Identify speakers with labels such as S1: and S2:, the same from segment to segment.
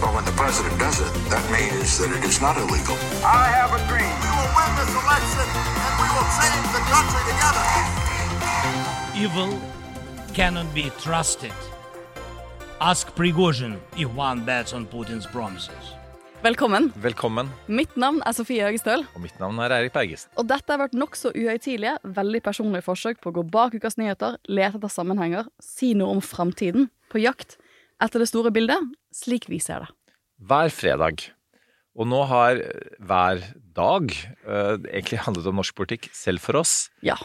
S1: Well, when the president does it, that means that it is not illegal.
S2: I have a dream. We will win this election and we will change the country together.
S3: Evil cannot be trusted. Ask Prigozhin if one bets on Putin's promises.
S4: Velkommen.
S5: Velkommen.
S4: Mitt navn er Sofie Høgestøl.
S5: Og mitt navn er Eirik Bergesen.
S4: Og dette har vært nokså uhøytidelige, veldig personlige forsøk på å gå bak ukas nyheter, lete etter sammenhenger, si noe om framtiden, på jakt etter det store bildet, slik vi ser det.
S5: Hver fredag. Og nå har hver dag uh, egentlig handlet om norsk politikk, selv for oss.
S4: Ja.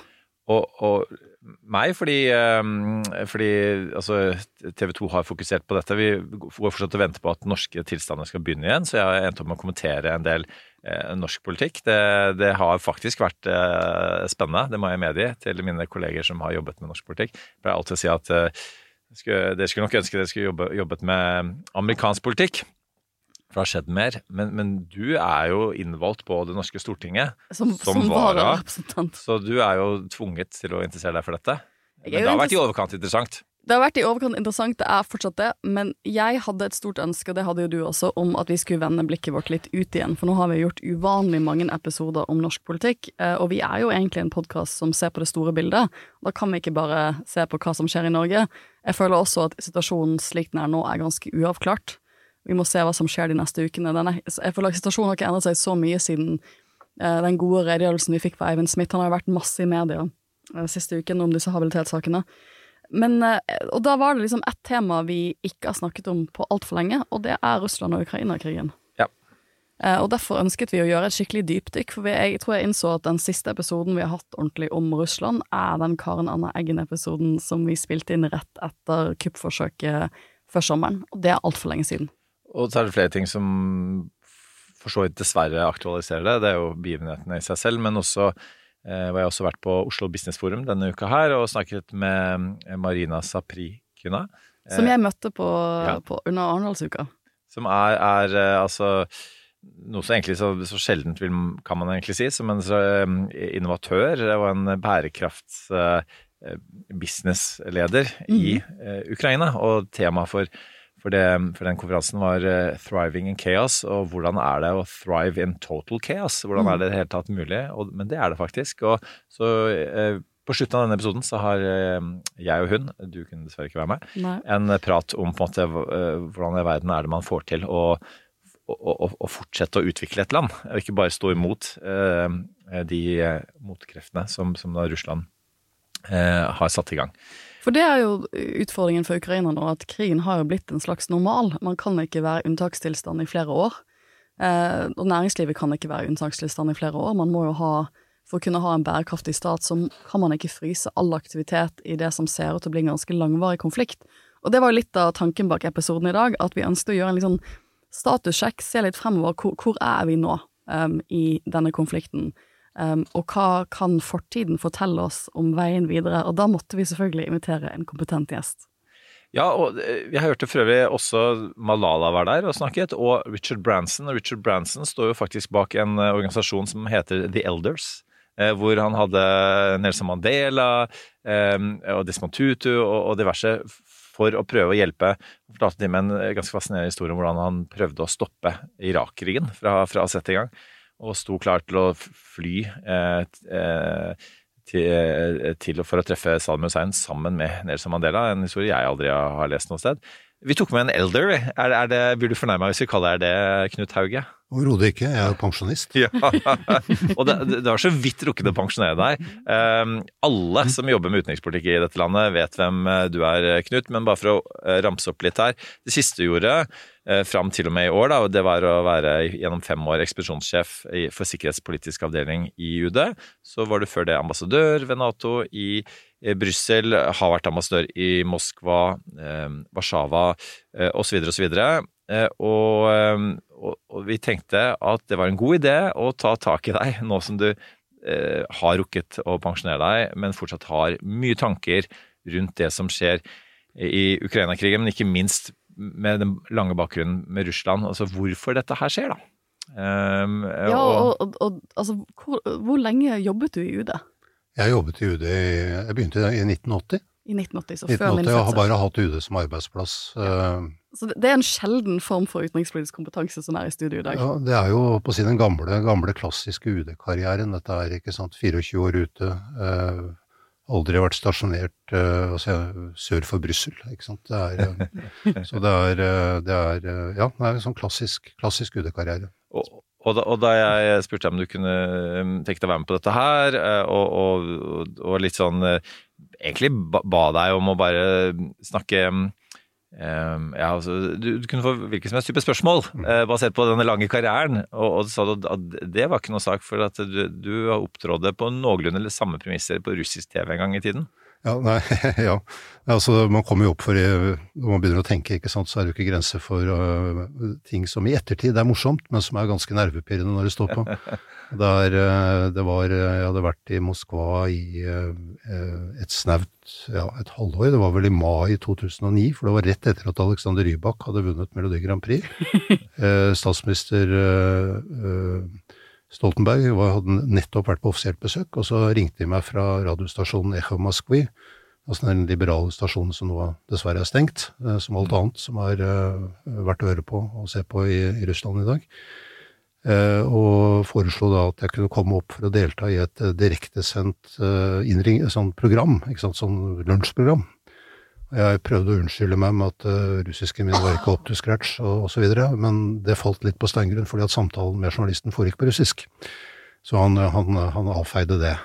S5: Og, og meg, fordi, um, fordi altså, TV 2 har fokusert på dette. Vi går fortsatt og venter på at norske tilstander skal begynne igjen, så jeg har endt opp med å kommentere en del uh, norsk politikk. Det, det, har faktisk vært uh, spennende, det må jeg medgi, til mine kolleger som har jobbet med norsk politikk. Jeg pleier alltid å si at dere skulle nok ønske dere skulle jobbe, jobbet med amerikansk politikk. For det har skjedd mer. Men, men, du er jo innvalgt på det norske Stortinget
S4: som, som, som vararepresentant.
S5: Så du er jo tvunget til å interessere deg for dette. Men det har vært i overkant interessant.
S4: Det har vært i overkant interessant, det er fortsatt det. Men jeg hadde et stort ønske, og det hadde jo du også, om at vi skulle vende blikket vårt litt ut igjen. For nå har vi gjort uvanlig mange episoder om norsk politikk. Eh, og vi er jo egentlig en podkast som ser på det store bildet. Da kan vi ikke bare se på hva som skjer i Norge. Jeg føler også at situasjonen slik den er nå, er ganske uavklart. Vi må se hva som skjer de neste ukene. Denne, jeg føler at Situasjonen har ikke endret seg så mye siden uh, den gode redegjørelsen vi fikk fra Eivind Smith. Han har jo vært masse i media uh, siste uken om disse habilitetssakene. Men, uh, og da var det liksom ett tema vi ikke har snakket om på altfor lenge, og det er Russland og Ukraina-krigen.
S5: Ja.
S4: og derfor ønsket vi å gjøre et skikkelig dypdykk, for vi, jeg tror jeg innså at den siste episoden vi har hatt ordentlig om Russland, er den Karen Anna Eggen-episoden som vi spilte inn rett etter kuppforsøket før sommeren. Og det er altfor lenge siden.
S5: Og så er det flere ting som for så vidt dessverre aktualiserer det. Det er jo begivenhetene i seg selv, men også eh, har jeg også vært på Oslo Business Forum denne uka her og snakket med Marina Saprikina.
S4: Som jeg møtte på, ja. på under Arendalsuka.
S5: Som er, er, altså noe så egentlig så, så sjeldent vil, kan man egentlig si, som en innovatør og en bærekrafts businessleder mm. i Ukraina. Og temaet for for, det, for, den konferansen var uh, 'Thriving in Chaos', og hvordan er det å thrive in total chaos? Hvordan er det i det hele tatt mulig? Og, men det er det faktisk. Og så uh, på slutten av denne episoden så har uh, jeg og hun, du kunne dessverre ikke være med,
S4: Nei.
S5: en prat om på en måte hvordan i verden er det man får til å, å, å, fortsette å utvikle et land, og ikke bare stå imot de motkreftene som, som Russland har satt i gang.
S4: For det er jo utfordringen for Ukraina nå, at krigen har jo blitt en slags normal. Man kan ikke være unntakstilstand i flere år. Eh, og næringslivet kan ikke være unntakstilstand i flere år. Man må jo ha For å kunne ha en bærekraftig stat, så kan man ikke fryse all aktivitet i det som ser ut til å bli en ganske langvarig konflikt. Og det var jo litt av tanken bak episoden i dag, at vi ønsket å gjøre en litt sånn statussjekk, se litt fremover. Hvor, hvor er vi nå um, i denne konflikten? Um, og hva kan fortiden fortelle oss om veien videre? Og da måtte vi selvfølgelig invitere en kompetent gjest.
S5: Ja, og jeg hørte for øvrig også Malala var der og snakket, og Richard Branson. Richard Branson står jo faktisk bak en organisasjon som heter The Elders. Hvor han hadde Nelson Mandela og Desmond Tutu og diverse for å prøve å hjelpe. Han fortalte de med en ganske fascinerende historie om hvordan han prøvde å stoppe Irak-krigen fra, fra å sette i gang og sto klar til å fly eh, eh til, og til, for å treffe Saddam Hussein sammen med Nelson Mandela, en historie jeg aldri har lest noe sted. Vi tok med en elder. Er, er det, Blir du fornærma hvis vi kaller deg det Knut Hauge?
S6: Overhodet ikke, jeg er jo pensjonist.
S5: ja, og det, det, var så vidt rukket å pensjonere deg. Um, alle som jobber med utenrikspolitikk i dette landet vet hvem du er, Knut, men bare for å ramse opp litt her. Det siste du gjorde eh, fram til og med i år. Da, og Det var å være gjennom fem år ekspedisjonssjef for sikkerhetspolitisk avdeling i UD. Så var du før det ambassadør ved Nato i eh, Brussel, har vært ambassadør i Moskva, eh, Warszawa eh, osv. osv. Eh, og, eh, og, og vi tenkte at det var en god idé å ta tak i deg nå som du eh, har rukket å pensjonere deg, men fortsatt har mye tanker rundt det som skjer i Ukraina-krigen, men ikke minst med den lange bakgrunnen med Russland. Altså hvorfor dette her skjer, da. Um,
S4: Ja, og, og, og altså, hvor, hvor lenge jobbet du i UD?
S6: Jeg jobbet i UD i Jeg begynte i 1980.
S4: I 1980, så før
S6: 1980
S4: min
S6: jeg har
S4: fødsel.
S6: bare hatt UD som arbeidsplass. Ja.
S4: Så det er en sjelden form for utenrikspolitisk kompetanse som er i studio i dag.
S6: Ja, det er jo på å si den gamle, gamle klassiske UD-karrieren. Dette er ikke sant, 24 år ute. Eh, aldri vært stasjonert uh, altså, sør for Brussel, ikke sant. Det er, eh, så det er, eh, det er Ja, det er en sånn klassisk, klassisk UD-karriere.
S5: Og, og, og da jeg spurte om du kunne um, tenke deg å være med på dette her, og, og, litt sånn Egentlig ba, ba deg om å bare snakke um, ja, altså, du, du kunne få hvilken som helst type spørsmål eh, basert på denne lange karrieren, og, og du sa at det var ikke noe sak, for at du, du opptrådte på noenlunde eller samme premisser på russisk TV en gang i tiden.
S6: Ja, nei, ja. Altså, man kommer jo opp for Når man begynner å tenke, ikke sant, så er det jo ikke grenser for uh, ting som i ettertid er morsomt, men som er ganske nervepirrende når det står på. Det, er, øh, det var øh, Jeg hadde vært i Moskva i øh, et snaut ja, et halvår. Det var vel i mai 2009, for det var rett etter at Alexander Rybak hadde vunnet Melodi Grand Prix. Eh, Statsminister Stoltenberg hadde nettopp vært på offisielt besøk, og så ringte de meg fra radiostasjonen Echo Moskvi, altså den liberale stasjonen som nå dessverre er stengt, eh, som alt annet som har vært å høre på og se på i, i Russland i dag. Eh, og foreslo da at jeg kunne komme opp for å delta i et eh, direktesendt eh, sånn program, ikke sant, sånn lunsjprogram. Jeg prøvde å unnskylde meg med at uh, russisken min var ikke up to scratch og, videre, men det falt litt på steingrunn fordi at samtalen med journalisten foregikk på russisk. Så han, han, han avfeide det.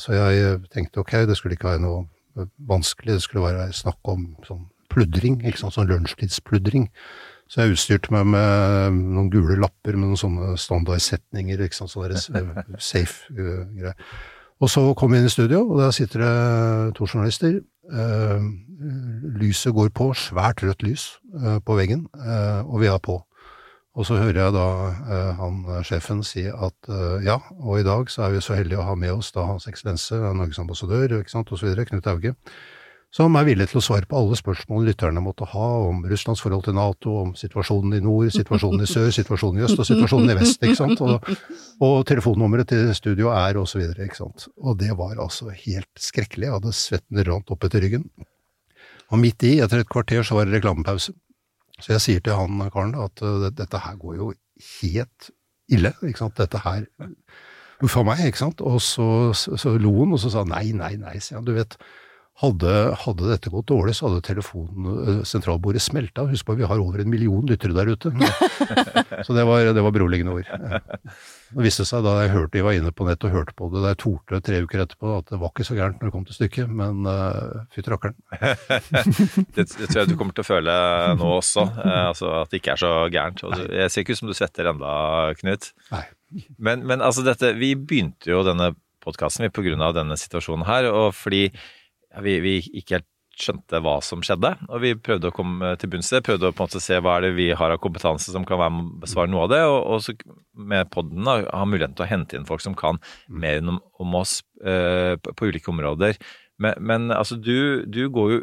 S6: Så jeg tenkte ok, det skulle ikke være noe vanskelig, det skulle være snakk om sånn pludring, ikke sant, sånn lunsjtidspludring. Så jeg utstyrte meg med noen gule lapper med noen sånne standardsetninger, ikke sant, sånne der safe uh, greier. Og så kom vi inn i studio, og der sitter det to journalister. Eh, lyset går på, svært rødt lys eh, på veggen, eh, og vi er på. Og så hører jeg da eh, han eh, sjefen si at eh, ja, og i dag så er vi så heldige å ha med oss da Hans Eksellense, Norges ambassadør, ikke sant, videre, Knut Auge, som er villig til å svare på alle spørsmål lytterne måtte ha om Russlands forhold til Nato, om situasjonen i nord, situasjonen i sør, situasjonen i øst og situasjonen i vest, ikke sant, og, og telefonnummeret til studio er og så videre. Og det var altså helt skrekkelig, jeg hadde svetten rant opp etter ryggen. Og midt i, etter et kvarter, så var det reklamepause. Så jeg sier til han karen at uh, dette her går jo helt ille, ikke sant, dette her Uff a meg, ikke sant. Og så, så, så lo han, og så sa han nei, nei, nei, sier han, du vet. Hadde, hadde dette gått dårlig, så hadde telefonsentralbordet smelta. Husk på, vi har over en million lyttere der ute. så det var, det var beroligende ord. Det viste seg da jeg hørte de var inne på nett og hørte på det, da jeg torde tre uker etterpå, at det var ikke så gærent når det kom til stykket, men uh, fytti rakkeren.
S5: det, det tror jeg du kommer til å føle nå også, uh, altså at det ikke er så gærent. Jeg ser ikke ut som du svetter enda, Knut.
S6: Nei.
S5: Men, men altså dette, vi begynte jo denne podkasten av denne situasjonen her, og fordi vi, vi ikke helt skjønte hva som skjedde, og vi prøvde å komme til bunns i det. Prøvde å på en måte se hva er det vi har av kompetanse som kan være med å besvare noe av det, og, og så med podden da, ha muligheten til å hente inn folk som kan mer om, om oss eh, på, på ulike områder. Men, men altså, du, du går jo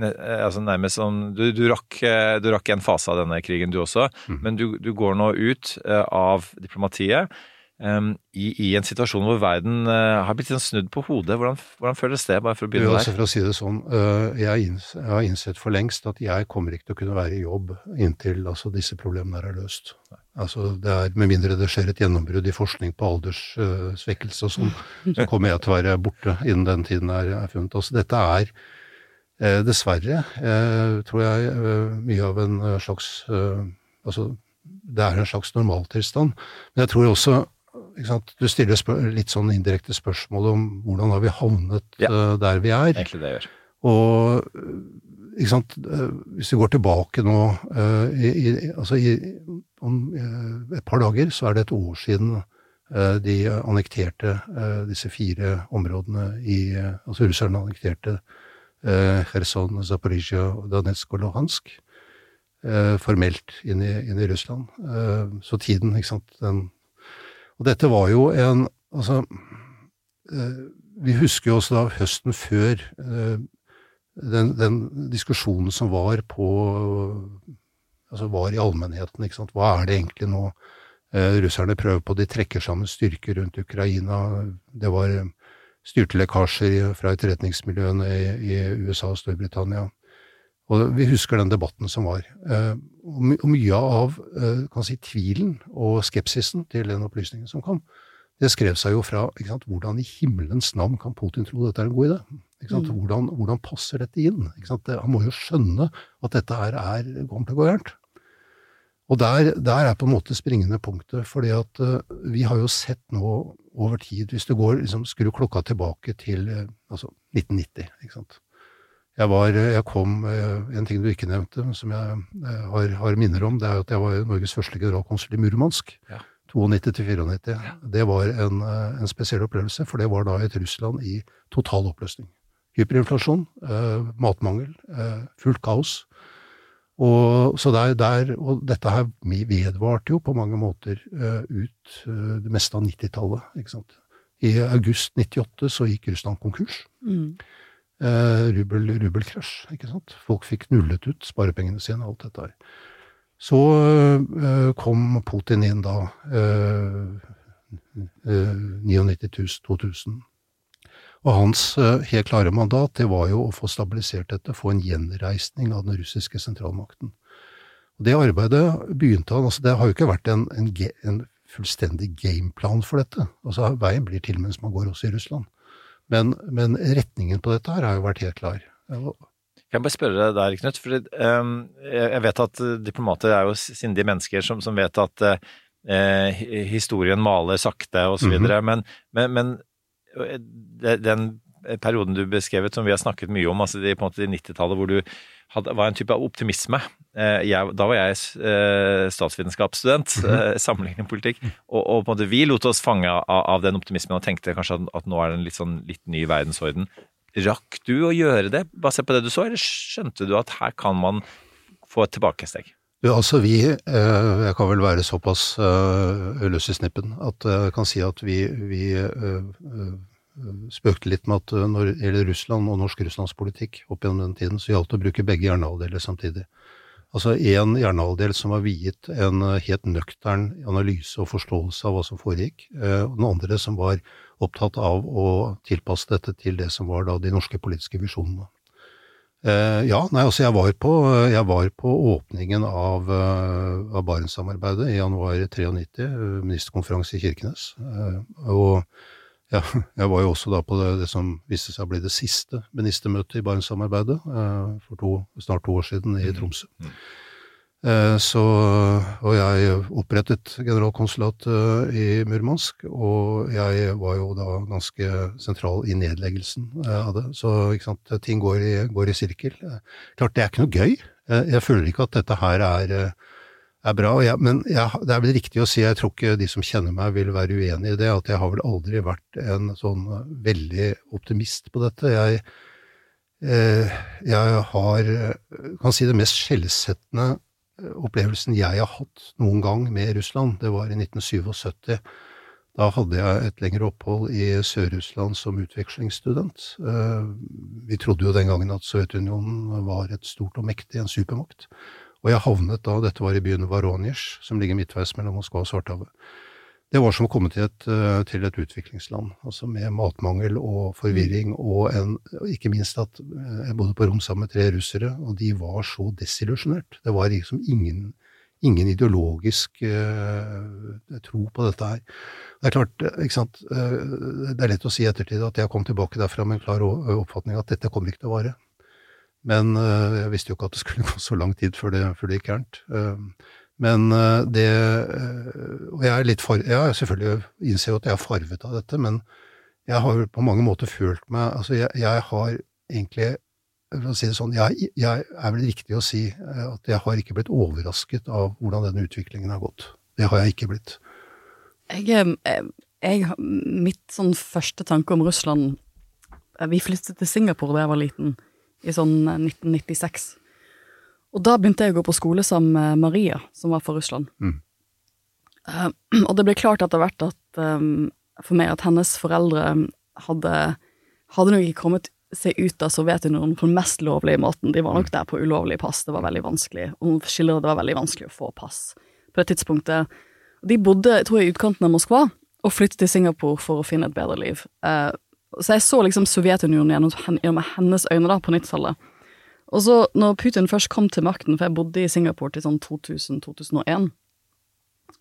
S5: eh, altså nærmest sånn du, du, rakk, eh, du rakk en fase av denne krigen, du også, men du, du går nå ut eh, av diplomatiet i, i en situasjon hvor verden eh, har blitt sånn snudd på hodet. Hvordan, hvordan føles det, bare for å begynne
S6: altså
S5: der?
S6: for å si det sånn, øh, jeg, har innsett for lengst at jeg kommer ikke til å kunne være i jobb inntil altså, disse problemene er løst. Altså, det er, Med mindre det skjer et gjennombrudd i forskning på alderssvekkelse og sånn, så kommer jeg til å være borte innen den tiden er, er funnet. Altså, dette er eh, dessverre, eh, tror jeg, eh, mye av en eh, slags eh, Altså, det er en slags normaltilstand. Men jeg tror også Du stiller litt sånn indirekte spørsmål om hvordan har vi havnet
S5: Ja.
S6: uh, der vi er.
S5: Egentlig det gjør.
S6: Og øh, ikke sant, eh, Hvis vi går tilbake nå uh, i, i, altså i, Om et par dager så er det et år siden de annekterte disse fire områdene i Altså russerne annekterte Kherson, Zaporizjzja, Donetsk og Luhansk. Formelt inn i, inn i Russland. Så tiden, ikke sant den, Og dette var jo en Altså vi husker jo også da høsten før den, den, diskusjonen som var på Altså var i allmennheten, ikke sant. Hva er det egentlig nå eh, russerne prøver på? De trekker sammen styrker rundt Ukraina. Det var eh, styrtelekkasjer fra etterretningsmiljøene i, i, USA og Storbritannia. Og vi husker den debatten som var. Eh, og, mye av eh, si, tvilen og skepsisen til den opplysningen som kom, det skrev seg jo fra sant, hvordan i himmelens navn kan Putin tro dette er en god idé? Mm. Hvordan, hvordan, passer dette inn? Han må jo skjønne at dette her er, kommer til å gå gærent. Og der, der, er på en måte springende punktet, fordi at uh, vi har jo sett nå over tid, hvis du går, liksom, skrur klokka tilbake til altså 1990 ikke sant? Jeg, var, jeg kom uh, En ting du ikke nevnte, som jeg har, har, minner om, det er at jeg var Norges første generalkonsul i Murmansk. Ja. 92-94. Ja. Det var en, en, spesiell opplevelse, for det var da et Russland i total oppløsning hyperinflasjon, eh, matmangel, eh, fullt kaos. Og, så der, der, og dette her vedvarte jo på mange måter eh, ut det meste av 90-tallet. I august 98 så gikk Russland konkurs. Mm. Rubel, rubelkrasj. ikke sant? Folk fikk nullet ut sparepengene sine og alt dette her. Så kom Putin inn da. 99 000, 2000 og hans eh, helt klare mandat det var jo å få stabilisert dette, få en gjenreisning av den russiske sentralmakten. Og Det arbeidet begynte han altså Det har jo ikke vært en, en, en fullstendig gameplan for dette. Altså Veien blir til mens man går også i Russland. Men, men retningen på dette her har jo vært helt klar.
S5: Kan jeg bare spørre deg der, Knut? For um, jeg vet at diplomater er jo sindige mennesker som, som vet at uh, historien maler sakte osv. Mm -hmm. men, men, men den perioden du beskrevet, som vi har snakket mye om, altså de, på en måte 90-tallet, hvor du hadde, var en type av optimisme. Eh, jeg, da var jeg eh, statsvitenskapsstudent, mm -hmm. sammenligning politikk, og, og, på en måte vi lot oss fange av, av den optimismen og tenkte kanskje at, at, nå er det en litt, sånn, litt ny verdensorden. Rakk du å gjøre det, basert på det du så, eller skjønte du at her kan man få et tilbakesteg?
S6: Jo, altså vi, Jeg kan vel være såpass løs i snippen at jeg kan si at vi, vi spøkte litt med at når det gjelder Russland og norsk russlandspolitikk opp gjennom den tiden, så gjaldt det å bruke begge hjernehalvdeler samtidig. Altså én hjernehalvdel som var viet en helt nøktern analyse og forståelse av hva som foregikk, og den andre som var opptatt av å tilpasse dette til det som var da de norske politiske visjonene. Eh, ja, nei, altså jeg var på, jeg var på åpningen av, av Barentssamarbeidet i januar 93, ministerkonferanse i Kirkenes. Og ja, jeg var jo også da på det, det, som viste seg å bli det siste ministermøtet i Barentssamarbeidet uh, for to, snart to år siden i mm. Tromsø. Mm. Så, og jeg opprettet generalkonsulatet i Murmansk, og jeg var jo da ganske sentral i nedleggelsen av det. Så sant, ting går i, går i, sirkel. Klart, det er ikke noe gøy. Jeg føler ikke at dette her er, er bra. Jeg, men jeg, det er vel riktig å si, jeg tror ikke de som kjenner meg vil være uenig i det, at jeg har vel aldri vært en sånn veldig optimist på dette. Jeg, jeg har, kan si det mest skjellsettende opplevelsen jeg har hatt noen gang med Russland, det var i 1977. Da hadde jeg et lengre opphold i Sør-Russland som utvekslingsstudent. Eh, vi trodde jo den gangen at Sovjetunionen var et stort og mektig, en supermakt. Og jeg havnet da, dette var i byen Voronezh, som ligger midtveis mellom Moskva og Svartehavet. Det var som å komme til et, eh, til et utviklingsland, altså med matmangel og forvirring, og en, ikke minst at eh, jeg bodde på rom sammen med tre russere, og de var så desillusjonert. Det var liksom ingen, ingen ideologisk uh, tro på dette her. Det er klart, ikke sant, det er lett å si i ettertid at jeg kom tilbake derfra med en klar oppfatning at dette kommer ikke til å vare. Men uh, jeg visste jo ikke at det skulle gå så lang tid før det, før det gikk gærent. Men eh, det eh, Og jeg er litt farvet Jeg selvfølgelig innser jo at jeg er farvet av dette, men jeg har på mange måter følt meg Altså, jeg, jeg har egentlig for å si det sånn, jeg, jeg er vel riktig å si eh, at jeg har ikke blitt overrasket av hvordan denne utviklingen har gått. Det har jeg ikke blitt.
S4: Jeg, eh, jeg, mitt sånn første tanke om Russland eh, Vi flyttet til Singapore da jeg var liten, i sånn 1996. Og da begynte jeg å gå på skole sammen med Maria, som var fra Russland.
S6: Mm.
S4: Uh, og det ble klart etter hvert at um, for meg at hennes foreldre hadde hadde nok ikke kommet seg ut av Sovjetunionen på den mest lovlige måten. De var nok der på ulovlig pass, det var veldig vanskelig. Og hun skildrer det var veldig vanskelig å få pass på det tidspunktet. De bodde, tror jeg, i utkanten av Moskva, og flyttet til Singapore for å finne et bedre liv. Uh, så jeg så liksom Sovjetunionen gjennom, gjennom hennes øyne da, på 90-tallet. Og så, når Putin først kom til makten, for jeg bodde i Singapore til sånn 2000-2001,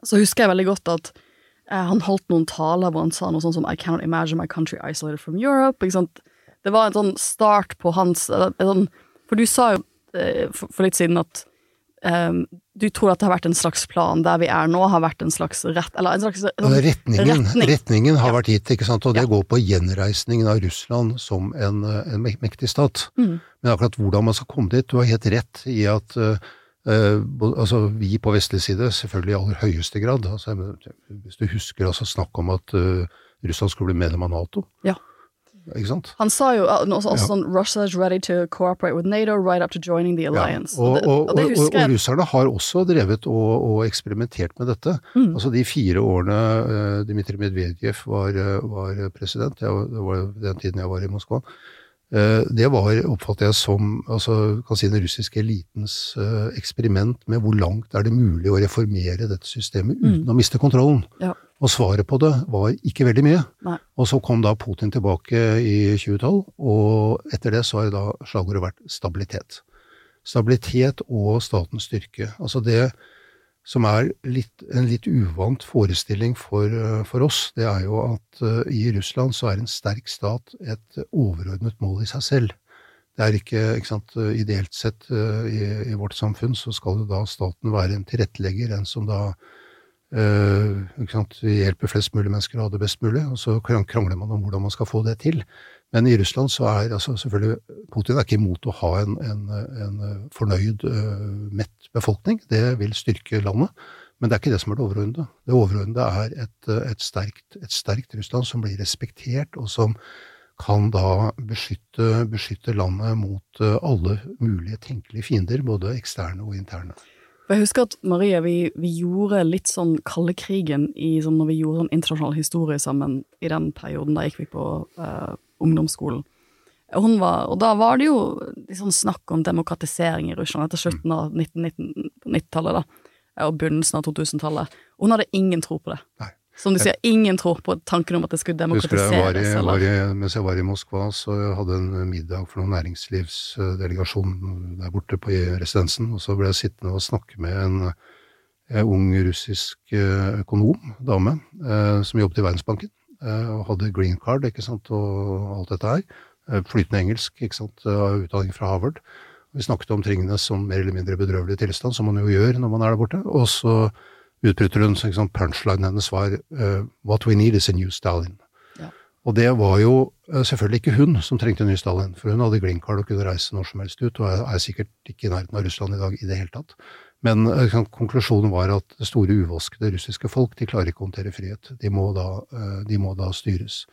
S4: så husker jeg veldig godt at eh, han holdt noen taler hvor han sa noe sånn som I cannot imagine my country isolated from Europe. Ikke sant? Det var en sånn start på hans sånn, For du sa jo eh, for, for, litt siden at um, du tror at det har vært en slags plan der vi er nå, har vært en slags rett Eller en slags
S6: sånn, retningen, retning. retningen, har ja. vært gitt, ikke sant, og det ja. går på gjenreisningen av Russland som en, en mektig stat. Mm. Men akkurat hvordan man skal komme dit, du har helt rett i at Uh, altså, vi på vestlig side selvfølgelig i aller høyeste grad. Altså, hvis du husker altså snakk om at uh, Russland skulle bli medlem av Nato.
S4: Ja.
S6: Ikke sant?
S4: Han sa jo også, også ja. sånn Russia is ready to cooperate with NATO right up to joining the alliance.
S6: Ja. Og, og, og, og, russerne har også drevet og, eksperimentert med dette. Mm. Altså De fire årene uh, Dmitrij Medvedev var, var president, jeg, det var den tiden jeg var i Moskva, uh, det var, oppfatter jeg som altså, kan si den russiske elitens uh, eksperiment med hvor langt er det mulig å reformere dette systemet uten mm. å miste kontrollen.
S4: Ja.
S6: Og svaret på det var ikke veldig mye.
S4: Nei.
S6: Og så kom da Putin tilbake i 2012, og etter det så har da slagordet vært stabilitet. Stabilitet og statens styrke. Altså det som er litt, en litt uvant forestilling for, eh, for, oss, det er jo at uh, i Russland så er en sterk stat et overordnet mål i seg selv. Det er ikke, ikke sant, Ideelt sett uh, i, i, vårt samfunn så skal jo da staten være en tilrettelegger, en som da uh, sant, hjelper flest mulig mennesker å ha det best mulig, og så krangler man om hvordan man skal få det til. Men i Russland så er altså selvfølgelig Putin er ikke imot å ha en, en, en fornøyd, mett befolkning. Det vil styrke landet. Men det er ikke det som er det overordnede. Det overordnede er et, et, sterkt, et sterkt, Russland som blir respektert, og som kan da beskytte, beskytte landet mot eh, alle mulige tenkelige fiender, både eksterne og interne.
S4: Jeg husker at Maria, vi, vi gjorde litt sånn kalde krigen i, sånn når vi gjorde sånn internasjonal historie sammen i den perioden. Da gikk vi på uh, ungdomsskolen. Var, og da var det jo liksom snakk om demokratisering i Russland etter slutten av 1990-tallet, 19, og begynnelsen av 2000-tallet. Hun hadde ingen tro på det.
S6: Nei.
S4: Som du sier, ingen tror på tanken om at det skulle demokratiseres. Jeg
S6: var i, var i, mens jeg var i Moskva, så jeg hadde en middag for noen næringslivsdelegasjon der borte på residensen, og så ble jeg sittende og snakke med en, en ung russisk eh, økonom, dame, eh, som jobbet i Verdensbanken, eh, og hadde green card, ikke sant, og alt dette her. Eh, flytende engelsk, ikke sant, utdanning fra Harvard. Vi snakket om tingene som mer eller mindre bedrøvelig tilstand, som man jo gjør når man er der borte. Og så utbryter hun Så sant, punchline hennes var uh, 'What we need is a new Stalin'.
S4: Ja.
S6: Og det var jo uh, selvfølgelig ikke hun som trengte en ny Stalin, for hun hadde green card og kunne reise når som helst ut, og er, er sikkert ikke i nærheten av Russland i dag i det hele tatt. Men uh, konklusjonen var at det store uvaskede russiske folk de klarer ikke å håndtere frihet. De må da, de må da styres.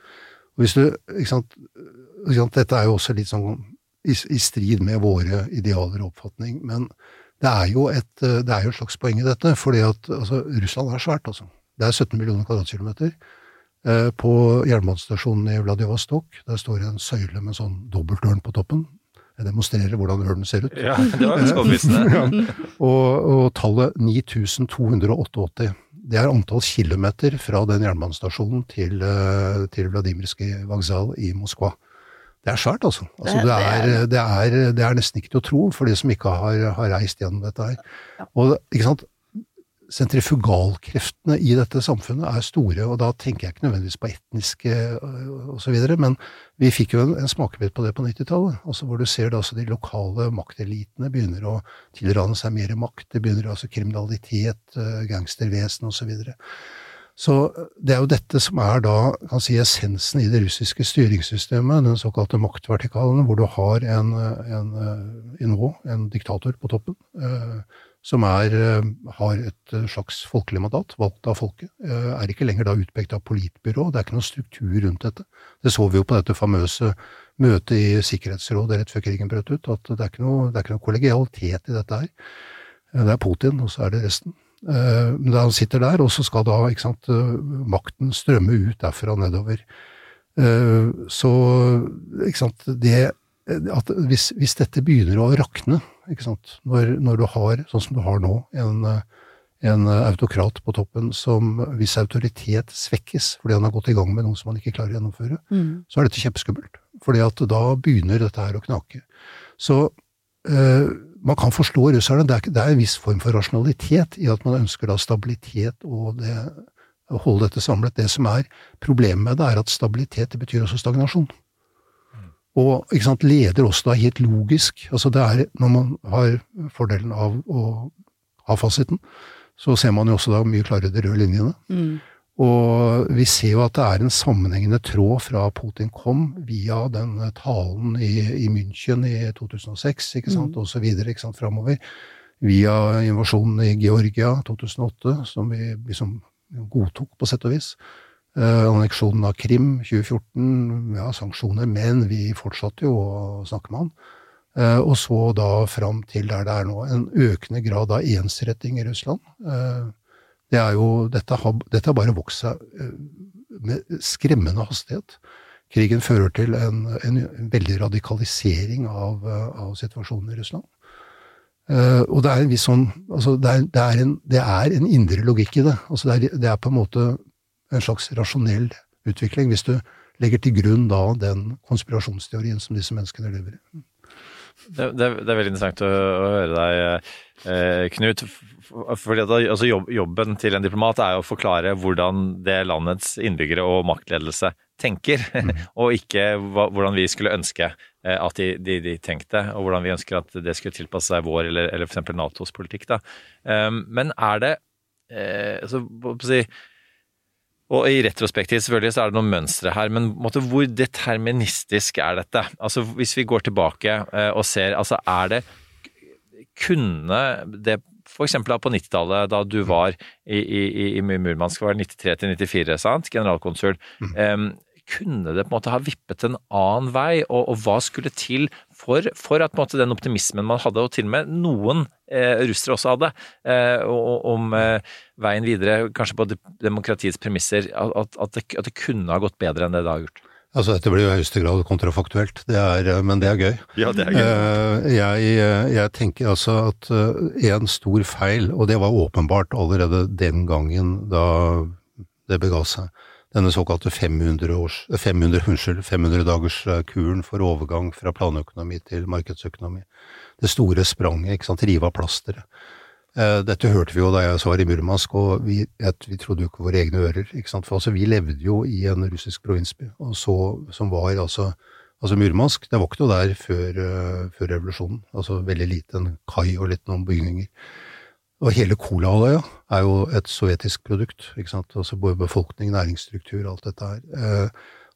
S6: Og hvis du, ikke sant, dette er jo også litt sånn i, i strid med våre idealer og oppfatning, men det er jo et, det er jo et slags poeng i dette. fordi at altså, Russland er svært, altså. Det er 17 millioner kvadratkilometer. Eh, på jernbanestasjonen i Vladivostok der står en søyle med sånn dobbeltørn på toppen. Jeg demonstrerer hvordan ørnen ser ut.
S5: Ja, det var
S6: ja. og, og tallet 9288. Det er antall kilometer fra den jernbanestasjonen til, eh, til Vladimirskij vokzal i Moskva. Det er svært, altså. altså det, er, det, er, det, er, nesten ikke til å tro for de som ikke har, har reist gjennom dette her. Og ikke sant, sentrifugalkreftene i dette samfunnet er store, og da tenker jeg ikke nødvendigvis på etniske øh, osv., men vi fikk jo en, en smakebit på det på 90-tallet, altså hvor du ser det, altså de lokale maktelitene begynner å tilrane seg mer makt, det begynner altså kriminalitet, øh, gangstervesen osv. Så det er jo dette som er da kan si essensen i det russiske styringssystemet, den såkalte maktvertikalen, hvor du har en, en, en, en diktator på toppen, eh, som er, eh, har et slags folkelig mandat, valgt av folket. Eh, er ikke lenger da utpekt av politbyrå, det er ikke noen struktur rundt dette. Det så vi jo på dette famøse møtet i Sikkerhetsrådet rett før krigen brøt ut, at det er ikke noe, det er ikke noe kollegialitet i dette her. Det er Putin, og så er det resten. Eh, men han sitter der, og så skal da sant, eh, makten strømme ut derfra nedover. Eh, så ikke sant, det at hvis, hvis dette begynner å rakne, ikke sant, når, når, du har, sånn som du har nå, en, en autokrat på toppen som hvis autoritet svekkes fordi han har gått i gang med noe som han ikke klarer å gjennomføre, mm. så er dette kjempeskummelt. Fordi at da begynner dette her å knake. Så øh, man kan forstå russerne. Det er, det er, en viss form for rasjonalitet i at man ønsker da stabilitet og det, å holde dette samlet. Det som er problemet med det, er at stabilitet det betyr også stagnasjon. Og ikke sant, leder også da helt logisk. Altså det er, Når man har fordelen av å ha fasiten, så ser man jo også da mye klarere de røde linjene. Mm. Og vi ser jo at det er en sammenhengende tråd fra Putin kom via den talen i, i München i 2006, ikke sant, mm. og så videre, ikke sant, framover. Via invasjonen i Georgia 2008, som vi liksom godtok, på sett og vis. Eh, anneksjonen av Krim 2014, ja, sanksjoner, men vi fortsatte jo å snakke med han. Eh, og så da fram til der det er nå, en økende grad av ensretting i Russland. Eh, det er jo, dette, har, dette har bare vokst seg eh, med skremmende hastighet. Krigen fører til en, en veldig radikalisering av, av, situasjonen i Russland. Uh, og det er en viss sånn altså det, er, det, er en, det, er, en, indre logikk i det. Altså det, er, det er på en måte en slags rasjonell utvikling, hvis du legger til grunn da den konspirasjonsteorien som disse menneskene lever i.
S5: Det, det, det, er veldig interessant å, å høre deg, eh, Knut. Fordi at, altså, jobb, Jobben til en diplomat er å forklare hvordan det landets innbyggere og maktledelse tenker, mm. og ikke hva, hvordan vi skulle ønske eh, at de, de, de, tenkte, og hvordan vi ønsker at det skulle tilpasse seg vår eller, eller f.eks. Natos politikk. Da. Um, men er det eh, altså, på å si, og i retrospektiv selvfølgelig så er det noen mønstre her, men måte, hvor deterministisk er dette? Altså Hvis vi går tilbake eh, og ser, altså er det Kunne det f.eks. på 90-tallet, da du var i, i, i Murmansk, var det 93 til 94, sant, generalkonsul. Mm. Um, kunne det på en måte ha vippet en annen vei, og, og hva skulle til for, for at måte, den optimismen man hadde, og til og med noen eh, russere også hadde, eh, om eh, veien videre, kanskje på demokratiets premisser, at, at, det, at, det, kunne ha gått bedre enn det det har gjort?
S6: Altså, dette blir jo i høyeste grad kontrafaktuelt, det er, eh, men det er gøy.
S5: Ja, det er gøy.
S6: Eh, jeg, jeg tenker altså at eh, en stor feil, og det var åpenbart allerede den gangen da det bega seg, denne såkalte 500, års, 500, unnskyld, 500 dagers eh, kuren for overgang fra planøkonomi til markedsøkonomi. Det store spranget, ikke sant, rive av plasteret. Eh, dette hørte vi jo da jeg var i Murmansk, og vi, vi trodde jo ikke våre egne ører. ikke sant, For altså, vi levde jo i en russisk provinsby, og så, som var altså Altså Murmansk, det var ikke noe der før, uh, før revolusjonen. Altså veldig lite, en kai og litt noen bygninger. Og hele Kolahalvøya er jo et sovjetisk produkt. ikke sant? Altså Både befolkning, næringsstruktur, alt dette her. Eh,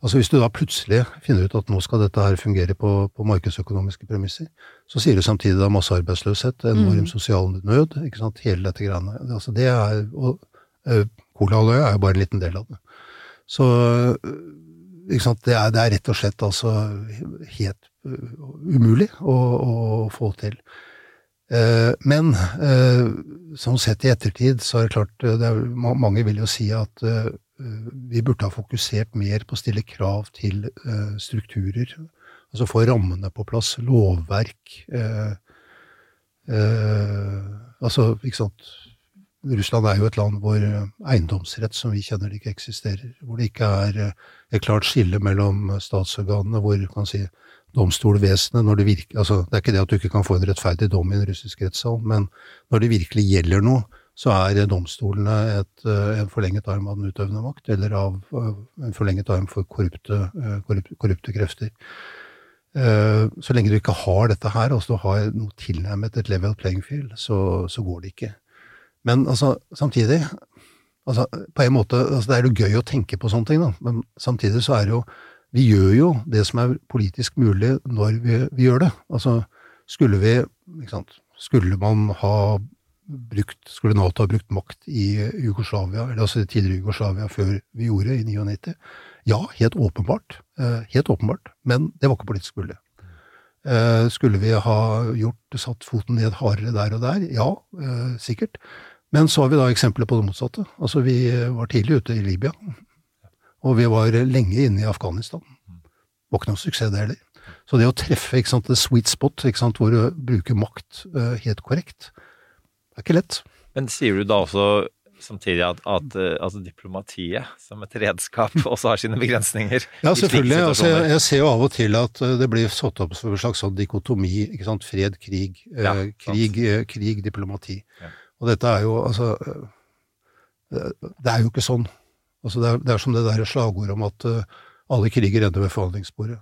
S6: altså Hvis du da plutselig finner ut at nå skal dette her fungere på, på markedsøkonomiske premisser, så sier du samtidig da massearbeidsløshet, enorm mm. sosial nød, ikke sant? hele dette greiene. Altså det er, og eh, Kolahalvøya er jo bare en liten del av det. Så ikke sant? Det, er, det er rett og slett altså helt uh, umulig å, å få til. Eh, men sånn sett i ettertid, så er det klart eh, det er, Mange vil jo si at vi burde ha fokusert mer på å stille krav til strukturer. Altså få rammene på plass, lovverk Altså, ikke sant Russland er jo et land hvor eiendomsrett som vi kjenner det, ikke eksisterer. Hvor det ikke er et klart skille mellom statsorganene, hvor kan si, domstolvesenet når det virker altså Det er ikke det at du ikke kan få en rettferdig dom i en russisk rettssal, men når det virkelig gjelder noe, så er domstolene et, eh, en forlenget arm av den utøvende makt, eller av, eh, en forlenget arm for korrupte, eh, korrupte, korrupte krefter. Så lenge du ikke har dette her, altså du har noe tilnærmet et level playing field, så, så går det ikke. Men altså, samtidig Altså, på en måte, altså, Det er jo gøy å tenke på sånne ting, da, men samtidig så er det jo Vi gjør jo det som er politisk mulig når vi, vi gjør det. Altså, skulle vi sant, Skulle man ha brukt Skulle Nato ha brukt makt i Jugoslavia, eller altså tidligere Jugoslavia før vi gjorde, i 99? Ja, helt åpenbart. Eh, helt åpenbart. Men det var ikke politisk mulig. Eh, skulle vi ha gjort, satt foten ned hardere der og der? Ja, eh, sikkert. Men så har vi da eksempler på det motsatte. Altså, vi var tidlig ute i Libya. Og vi var lenge inne i Afghanistan. Det var ikke noe suksess, det heller. Så det å treffe ikke sant, the sweet spot, ikke sant, hvor du bruker makt uh, helt korrekt, det er ikke lett.
S5: Men sier du da også samtidig at, at altså, diplomatiet som et redskap også har sine begrensninger?
S6: Ja, selvfølgelig. Altså, jeg, jeg, ser jo av og til at det blir satt opp som en slags sånn dikotomi. ikke sant, Fred, krig, ja, eh, krig, krig, diplomati. Ja. Og dette er jo altså Det er jo ikke sånn. Altså det, er, det er som det der slagordet om at uh, alle kriger ender ved forhandlingsbordet.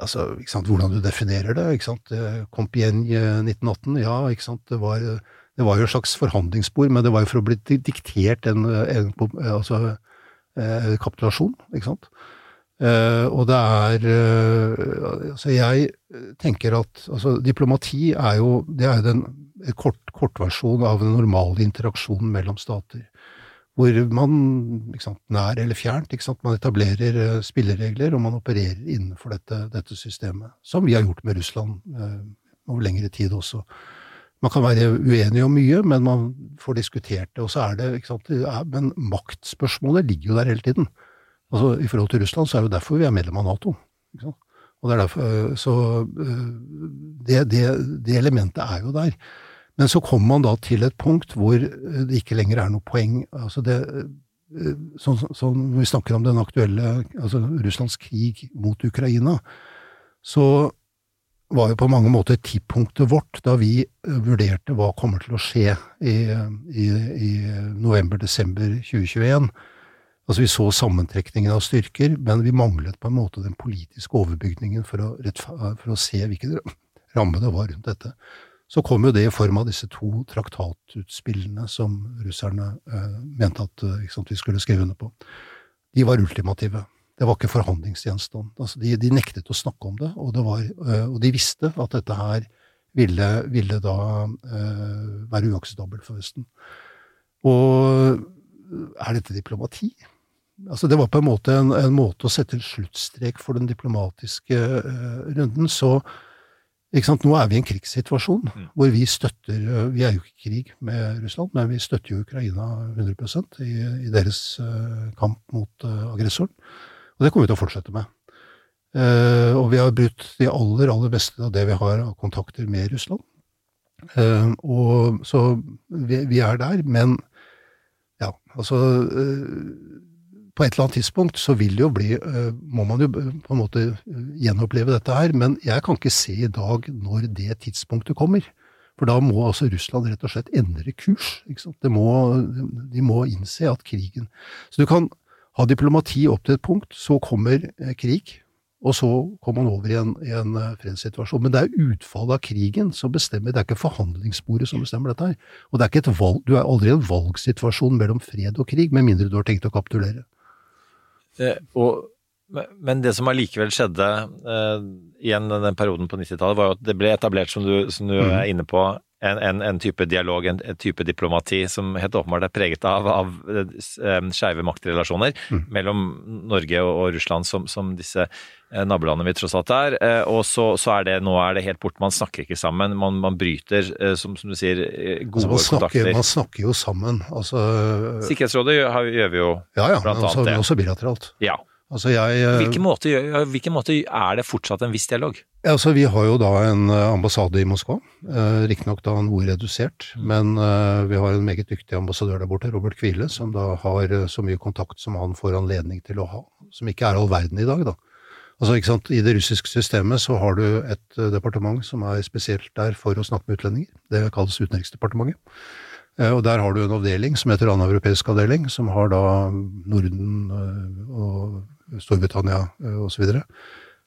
S6: Altså, ikke sant, hvordan du definerer det. ikke sant, Compiègne 1918, ja, ikke sant, det var, det var jo et slags forhandlingsbord, men det var jo for å bli diktert en, en altså, eh, kapitulasjon, ikke sant. Eh, og det er eh, Altså, jeg tenker at altså, diplomati er jo Det er den kort, kortversjon av den normale interaksjonen mellom stater. Hvor man, sant, nær eller fjernt, man etablerer uh, spilleregler, og man opererer innenfor dette, dette, systemet. Som vi har gjort med Russland eh, over lengre tid også. Man kan være uenig om mye, men man får diskutert det. Og så er det, sant, Men maktspørsmålet ligger jo der hele tiden. Altså, I forhold til Russland så er det jo derfor vi er medlem av Nato. Sant? Og det er derfor, eh, så det, det, det elementet er jo der. Men så kommer man da til et punkt hvor eh, det ikke lenger er noe poeng. Altså det, Sånn som så, Når vi snakker om den aktuelle altså Russlands krig mot Ukraina, så var jo på mange måter tidspunktet vårt da vi eh, vurderte hva kommer til å skje i, i, i november-desember 2021. Altså Vi så sammentrekningen av styrker, men vi manglet på en måte den politiske overbygningen for å, for å se hvilken ramme det var rundt dette så kom jo det i form av disse to traktatutspillene som russerne eh, mente at eh, sant, vi skulle skrive under på. De var ultimative. Det var ikke forhandlingsgjenstand. Altså, de, de, nektet å snakke om det, og, det var, eh, og de visste at dette her ville, ville da eh, være uakseptabelt for Vesten. Og er dette diplomati? Altså, det var på en måte en, en måte å sette en sluttstrek for den diplomatiske eh, runden. Så nå er vi i en krigssituasjon mm. hvor vi støtter øh, Vi er jo ikke i krig med Russland, men vi støtter jo Ukraina 100 i, i deres uh, kamp mot uh, aggressoren. Og det kommer vi til å fortsette med. Uh, og vi har brutt de aller, aller beste av det vi har av kontakter med Russland. og Så vi, vi, er der, men ja, altså på et eller annet tidspunkt så vil jo bli eh, Må man jo på en måte eh, gjenoppleve dette her, men jeg kan ikke se i dag når det tidspunktet kommer. For da må altså Russland rett og slett endre kurs. Må, de må innse at krigen Så du kan ha diplomati opp til et punkt, så kommer eh, krig, og så kommer man over i en, i en fredssituasjon. Men det er utfallet av krigen som bestemmer, det er ikke forhandlingssporet som bestemmer dette her. Og det er ikke et valg, du er aldri i en valgsituasjon mellom fred og krig, med mindre du har tenkt å kapitulere.
S5: Eh, og, men det som allikevel skjedde uh, igjen den perioden på 90-tallet, var jo at det ble etablert, som du, som du mm. er inne på, en, en, en, type dialog, en, en, type diplomati, som helt åpenbart er preget av, av um, skeive maktrelasjoner mm. mellom Norge og, og Russland, som, som disse uh, nabolandene vi tross alt er. Og så, så, er det nå er det helt borte, man snakker ikke sammen. Man, man bryter, som, som, du sier, gode altså,
S6: man snakker,
S5: kontakter.
S6: Man snakker jo sammen. Altså,
S5: Sikkerhetsrådet gjør, gjør vi jo
S6: ja, ja,
S5: blant
S6: altså,
S5: annet det.
S6: Også bilateralt.
S5: Ja.
S6: Altså jeg,
S5: hvilke, måter, hvilken måte er det fortsatt en viss dialog?
S6: Altså, vi har jo da en eh, ambassade i Moskva, eh, riktignok da noe redusert, mm. men eh, vi har en meget dyktig ambassadør der borte, Robert Kvile, som da har eh, så mye kontakt som han får anledning til å ha, som ikke er all verden i dag, da. Altså, ikke sant, I det russiske systemet så har du et departement som er spesielt der for å snakke med utlendinger. Det kalles Utenriksdepartementet. Og der har du en avdeling som heter annen europeisk avdeling, som har da Norden og Storbritannia osv. Og, så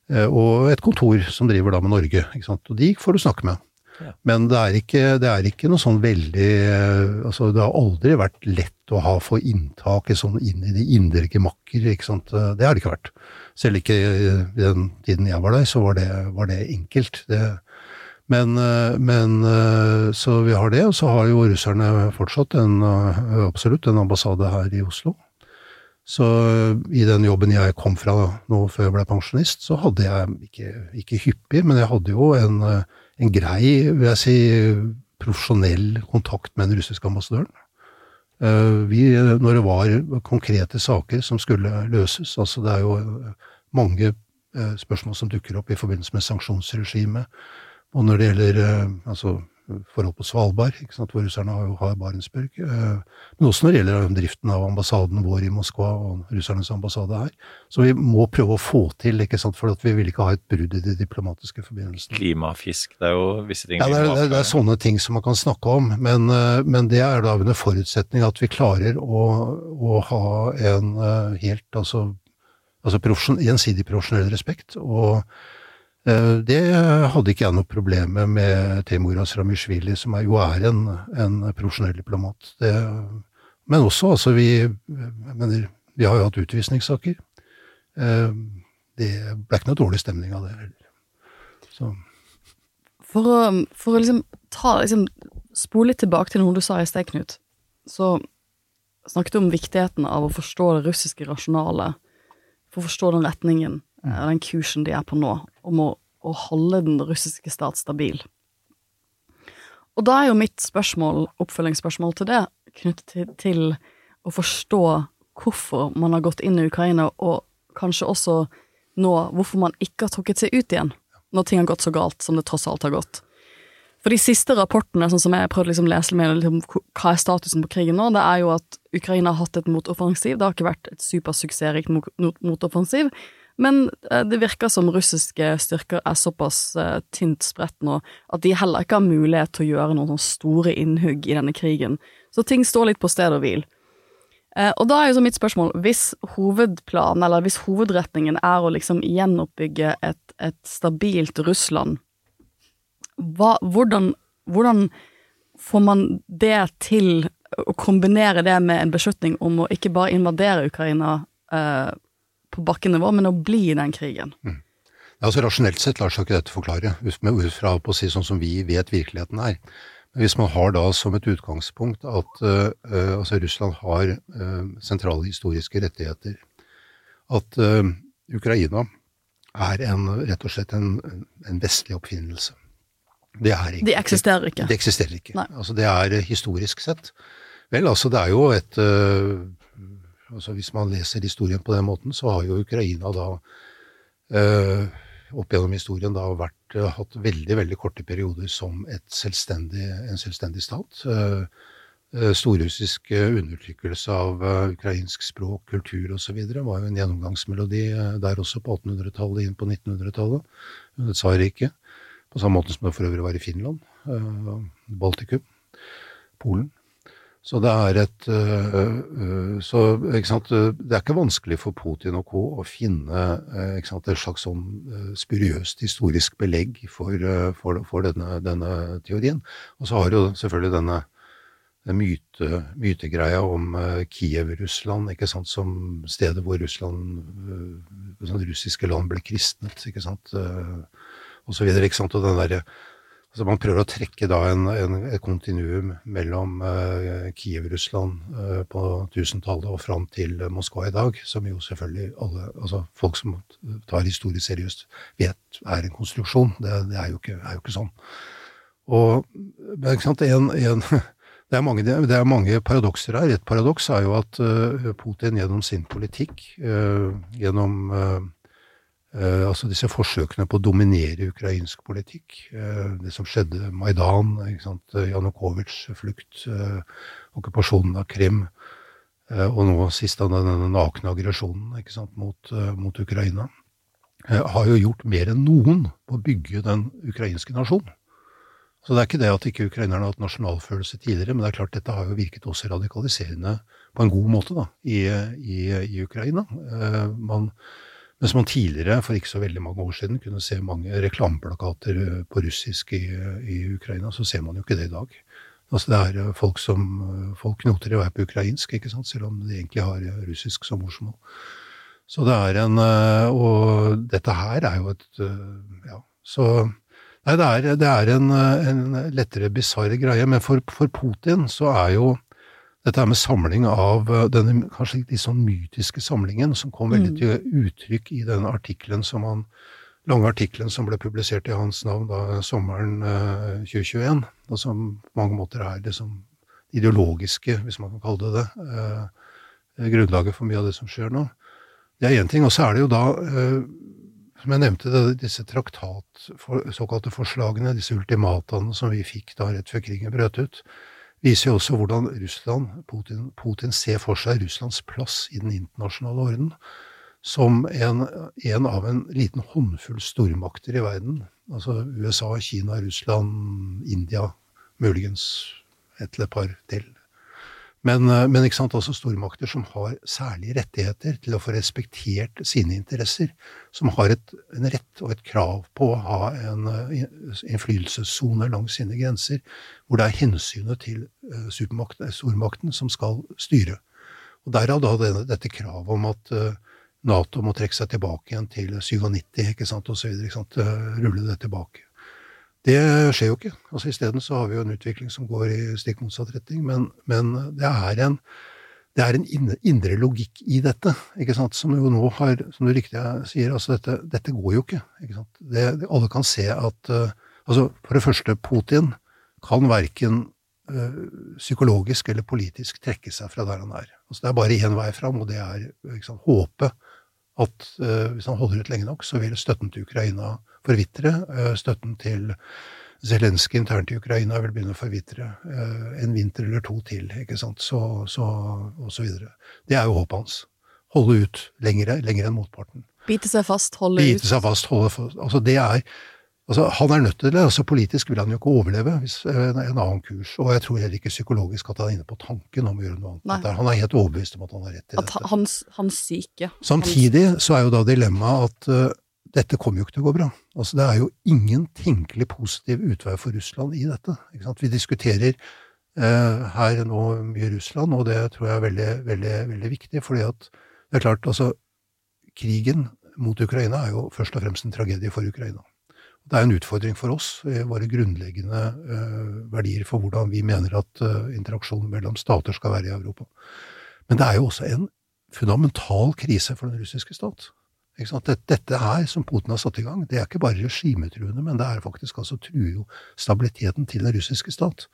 S6: og et kontor som driver da med Norge. ikke sant? Og de får du snakke med. Men det er, ikke, det er ikke noe sånn veldig eh, altså Det har aldri vært lett å ha for inntak sånn inn i de indre gemakker. ikke sant? Det har det ikke vært. Selv ikke i den tiden jeg var der, så var det, var det enkelt. Det, men, eh, men, Så vi har det, og så har jo russerne fortsatt en, absolutt en ambassade her i Oslo. Så i den jobben jeg kom fra nå før jeg ble pensjonist, så hadde jeg ikke, ikke hyppig, men jeg hadde jo en en grei, vil jeg si, profesjonell kontakt med den russiske ambassadøren. Eh, vi, når det var konkrete saker som skulle løses, altså det er jo mange eh, spørsmål som dukker opp i forbindelse med sanksjonsregimet, og når det gjelder eh, altså, forhold på Svalbard, hvor russerne har, har Barentsburg. Eh, men også når det gjelder driften av ambassaden vår i Moskva og russernes ambassade her. Så vi må prøve å få til, ikke sant, for vi vil ikke ha et brudd i de diplomatiske forbindelsene.
S5: Klimafisk, det er jo visse ting
S6: ja, det er, det, er, det er sånne ting som man kan snakke om, men, eh, men det er da under forutsetning at vi klarer å, å ha en eh, helt altså, altså profesjon, gjensidig profesjonell respekt. og Eh, det hadde ikke jeg noe problem med med Temuras Ramishvili, som jo er en, en profesjonell diplomat. Det, men også, altså, vi, mener, vi har jo hatt utvisningssaker. Eh, det ble ikke noe dårlig stemning av det heller.
S4: For å, for å liksom ta liksom, spole litt tilbake til noe du sa i sted, Knut, så snakket du om viktigheten av å forstå det russiske rasjonalet, for å forstå den retningen Eh, den kursen de er på nå, om å, å holde den russiske stat stabil. Og da er jo mitt spørsmål, oppfølgingsspørsmål til det, knyttet til, til å forstå hvorfor man har gått inn i Ukraina, og kanskje også nå hvorfor man ikke har trukket seg ut igjen, når ting har gått så galt som det tross alt har gått. For de siste rapportene, sånn som jeg prøvde liksom å lese med, liksom, hva er statusen på krigen nå, det er jo at Ukraina har hatt et motoffensiv. Det har ikke vært et supersuksessrikt motoffensiv, men eh, det virker som russiske styrker er såpass uh, tynt spredt nå at de heller ikke har mulighet til å gjøre noen store innhugg i denne krigen. Så ting står litt på sted og hvil. Uh, og da er jo så mitt spørsmål, hvis hovedplanen, eller hvis hovedretningen er å liksom gjenoppbygge et, et stabilt Russland, hva, hvordan, hvordan får man det til å kombinere det med en beslutning om å ikke bare invadere Ukraina uh, på bakkenivå, men å bli i den krigen. Mm.
S6: Altså Rasjonelt sett lar seg ikke dette forklare, ut fra å si sånn som vi vet virkeligheten er. Men hvis man har da som et utgangspunkt at uh, altså Russland har uh, sentrale historiske rettigheter, at uh, Ukraina er en, rett og slett en, en vestlig oppfinnelse.
S4: Det er ikke, De eksisterer ikke?
S6: Det eksisterer ikke. Altså Det er historisk sett. Vel, altså det er jo et altså Hvis man leser historien på den måten, så har jo Ukraina da eh, opp gjennom historien da vært, uh, hatt veldig veldig korte perioder som selvstendig, en selvstendig stat. Uh, uh, Storrussisk undertrykkelse av ukrainsk språk, kultur osv. var jo en gjennomgangsmelodi der også på 1800-tallet inn på 1900-tallet under tsarriket. På samme måte som det for øvrig var i Finland, Baltikum, Polen. Så det er et uh, så, sant, Det er ikke vanskelig for Putin og co. å finne sant, et slags sånn spuriøst historisk belegg for, for, for denne, denne, teorien. Og så har jo selvfølgelig denne myte, mytegreia om Kiev-Russland som stedet hvor Russland, sånn russiske land ble kristnet, ikke sant, og så videre. Ikke sant, og den derre Altså man prøver å trekke da en, en, et kontinuum mellom uh, Kiev-Russland uh, på 1000-tallet og fram til uh, Moskva i dag, som jo selvfølgelig alle, altså folk som tar historie seriøst, vet er en konstruksjon. Det, det er, jo ikke, er, jo ikke, sånn. Og ikke sant, en, en, det, er mange, det er mange paradokser her. Et paradoks er jo at Putin gjennom sin politikk, gjennom Uh, altså disse forsøkene på å dominere ukrainsk politikk. Uh, det som skjedde Maidan, Janukovitsjs flukt, uh, okkupasjonen av Krim, og nå sist denne nakne aggresjonen mot, mot, Ukraina, har jo gjort mer enn noen på å bygge den ukrainske nasjonen. Så det er ikke det at ikke ukrainerne har hatt nasjonalfølelse tidligere, men det er klart dette har jo virket også radikaliserende på en god måte da, i, i, i Ukraina. Man Mens man tidligere, for ikke så veldig mange år siden, kunne se mange reklameplakater eh, på russisk i, i Ukraina, så ser man jo ikke det i dag. Altså det er eh, folk som folk knoter i vei på ukrainsk, ikke sant? selv om de egentlig har russisk som morsmål. Så det er en Og dette her er jo et Ja, så Nei, det er, det er en, en, lettere bisarr greie, men for, for, Putin så er jo dette med samling av denne kanskje litt sånn mytiske samlingen, som kom veldig mm. til uttrykk i den artikkelen som han lange artikkelen som ble publisert i hans navn da sommeren eh, 2021, og som på mange måter er det som ideologiske, hvis man kan kalle det det, eh, grunnlaget for mye av det som skjer nå. Det er én ting. Og så er det jo da eh, som jeg nevnte, det, disse traktat, for, såkalte forslagene, disse ultimataene som vi fikk da rett før krigen brøt ut, viser jo også hvordan Russland, Putin, Putin ser for seg Russlands plass i den internasjonale orden som en, en, av en liten håndfull stormakter i verden. Altså USA, Kina, Russland, India, muligens et eller et par til. Men, eh, men ikke sant, også stormakter som har særlige rettigheter til å få respektert sine interesser. Som har et, en rett og et krav på å ha en uh, innflytelsessone langs sine grenser, hvor det er hensynet til uh, stormakten som skal styre. Og Derav da denne, dette kravet om at Nato må trekke seg tilbake igjen til 97 ikke sant, sant, rulle det tilbake. Det skjer jo ikke. Altså Isteden så har vi jo en utvikling som går i stikk motsatt retning. Men, men det er en, det er en indre logikk i dette, ikke sant? som jo nå har, som du riktig sier, altså dette, dette går jo ikke. ikke sant? Det, alle kan se at uh, altså For det første, Putin kan verken uh, psykologisk eller politisk trekke seg fra der han er. Altså Det er bare én vei fram, og det er ikke håpet at uh, hvis han holder ut lenge nok, så vil støtten til Ukraina forvitre. Uh, støtten til Zelenskyj internt i Ukraina vil begynne å forvitre. Uh, en vinter eller to til, ikke sant, så, så, og så videre. Det er jo håpet hans. Holde ut lengre, lengre enn motparten.
S4: Bite seg fast, holde
S6: Bite ut. Bite seg fast, holde fast. Altså, det er Altså, han er nødt til det. altså Politisk vil han jo ikke overleve hvis en, en annen kurs. Og jeg tror heller ikke psykologisk at han er inne på tanken om å gjøre noe annet. Han er helt overbevist om at han har rett i
S4: at dette. Hans, hans syke.
S6: Samtidig så er jo da dilemmaet at dette kommer jo ikke til å gå bra. Altså Det er jo ingen tenkelig positiv utvei for Russland i dette. Vi diskuterer eh, her nå mye Russland, og det tror jeg er veldig, veldig, veldig viktig. fordi det er klart, altså Krigen mot Ukraina er jo først og fremst en tragedie for Ukraina. Det er en utfordring for oss, våre grunnleggende eh, verdier for hvordan vi mener at eh, interaksjonen mellom stater skal være i Europa. Men det er jo også en fundamental krise for den russiske stat. Dette, her, som Putin har satt i gang, det er ikke bare regimetruende, men det er faktisk altså truer jo stabiliteten til den russiske stat.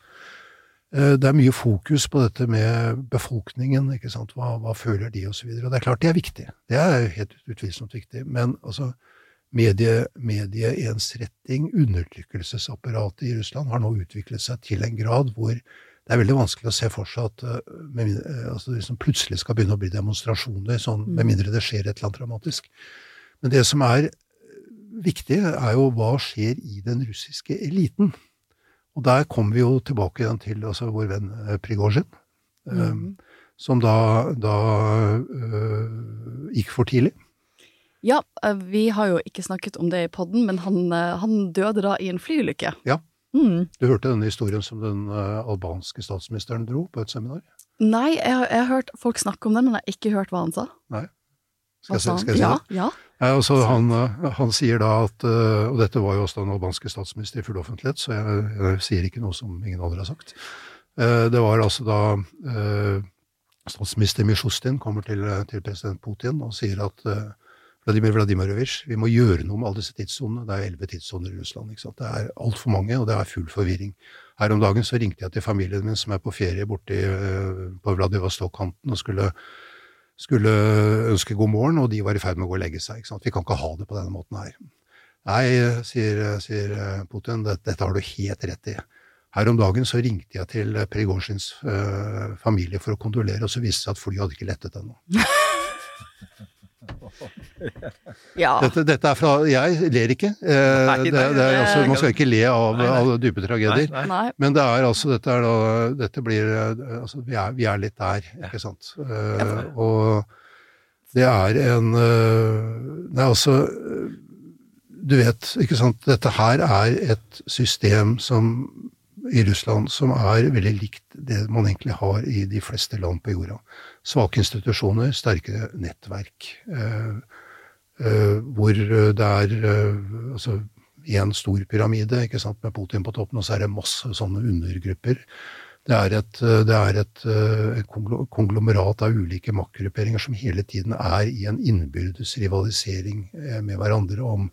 S6: Uh, det er mye fokus på dette med befolkningen, ikke sant? Hva, hva føler de, osv. Og, så og det er klart det er viktig. Det er helt utvilsomt viktig. Men altså, medie, medieensretting, undertrykkelsesapparatet i Russland, har nå utviklet seg til en grad hvor det er veldig vanskelig å se for seg at uh, med, uh, altså liksom plutselig skal begynne å bli demonstrasjoner, sånn, med mm. mindre det skjer et eller annet dramatisk. Men det som er viktig, er jo hva skjer i den russiske eliten. Og der kommer vi jo tilbake igjen til altså, vår venn uh, Prigozjin, mm. um, som da, da gikk for tidlig.
S4: Ja, eh, vi har jo ikke snakket om det i podden, men han, eh, han døde da i en flyulykke.
S6: Ja. Mm. Du hørte denne historien som den uh, albanske statsministeren dro på et seminar?
S4: Nei, jeg, jeg, har hørt folk snakke om det, men jeg har ikke hørt hva han sa.
S6: Nei. Skal, jeg, skal jeg si
S4: ja,
S6: det?
S4: Ja.
S6: Nei, altså, han, han, sier da at Og dette var jo også den albanske statsminister i full offentlighet, så jeg, jeg, sier ikke noe som ingen andre har sagt. Det var altså da statsminister Mishustin kommer til, til president Putin og sier at Vladimir Vladimirovitsj, vi må gjøre noe med alle disse tidssonene. Det er elleve tidssoner i Russland. ikke sant? Det er altfor mange, og det er full forvirring. Her om dagen så ringte jeg til familien min som er på ferie borte eh, på Vladivostok-kanten og skulle, skulle, ønske god morgen, og de var i ferd med å gå og legge seg. ikke sant? Vi kan ikke ha det på denne måten her. Nei, sier, sier Putin, dette, dette har du helt rett i. Her om dagen så ringte jeg til Prigozjins uh, familie for å kondolere, og så viste det seg at flyet hadde ikke lettet ennå.
S4: Ja.
S6: Dette, dette, er fra Jeg ler ikke. Eh, nei, nei, det, det er, altså, man skal ikke le av, nei, av dype tragedier. Men det er altså Dette, er da, dette blir altså, vi, er, vi, er, litt der, ikke sant. Eh, og Det er en Nei, altså Du vet, ikke sant, dette her er et system som i Russland som er veldig likt det man egentlig har i de fleste land på jorda. Svake institusjoner, sterke nettverk. Eh, eh, hvor det er eh, altså én stor pyramide ikke sant, med Putin på toppen, og så er det masse sånne undergrupper. Det er et, det er et, et konglomerat av ulike maktgrupperinger som hele tiden er i en innbyrdes rivalisering med hverandre om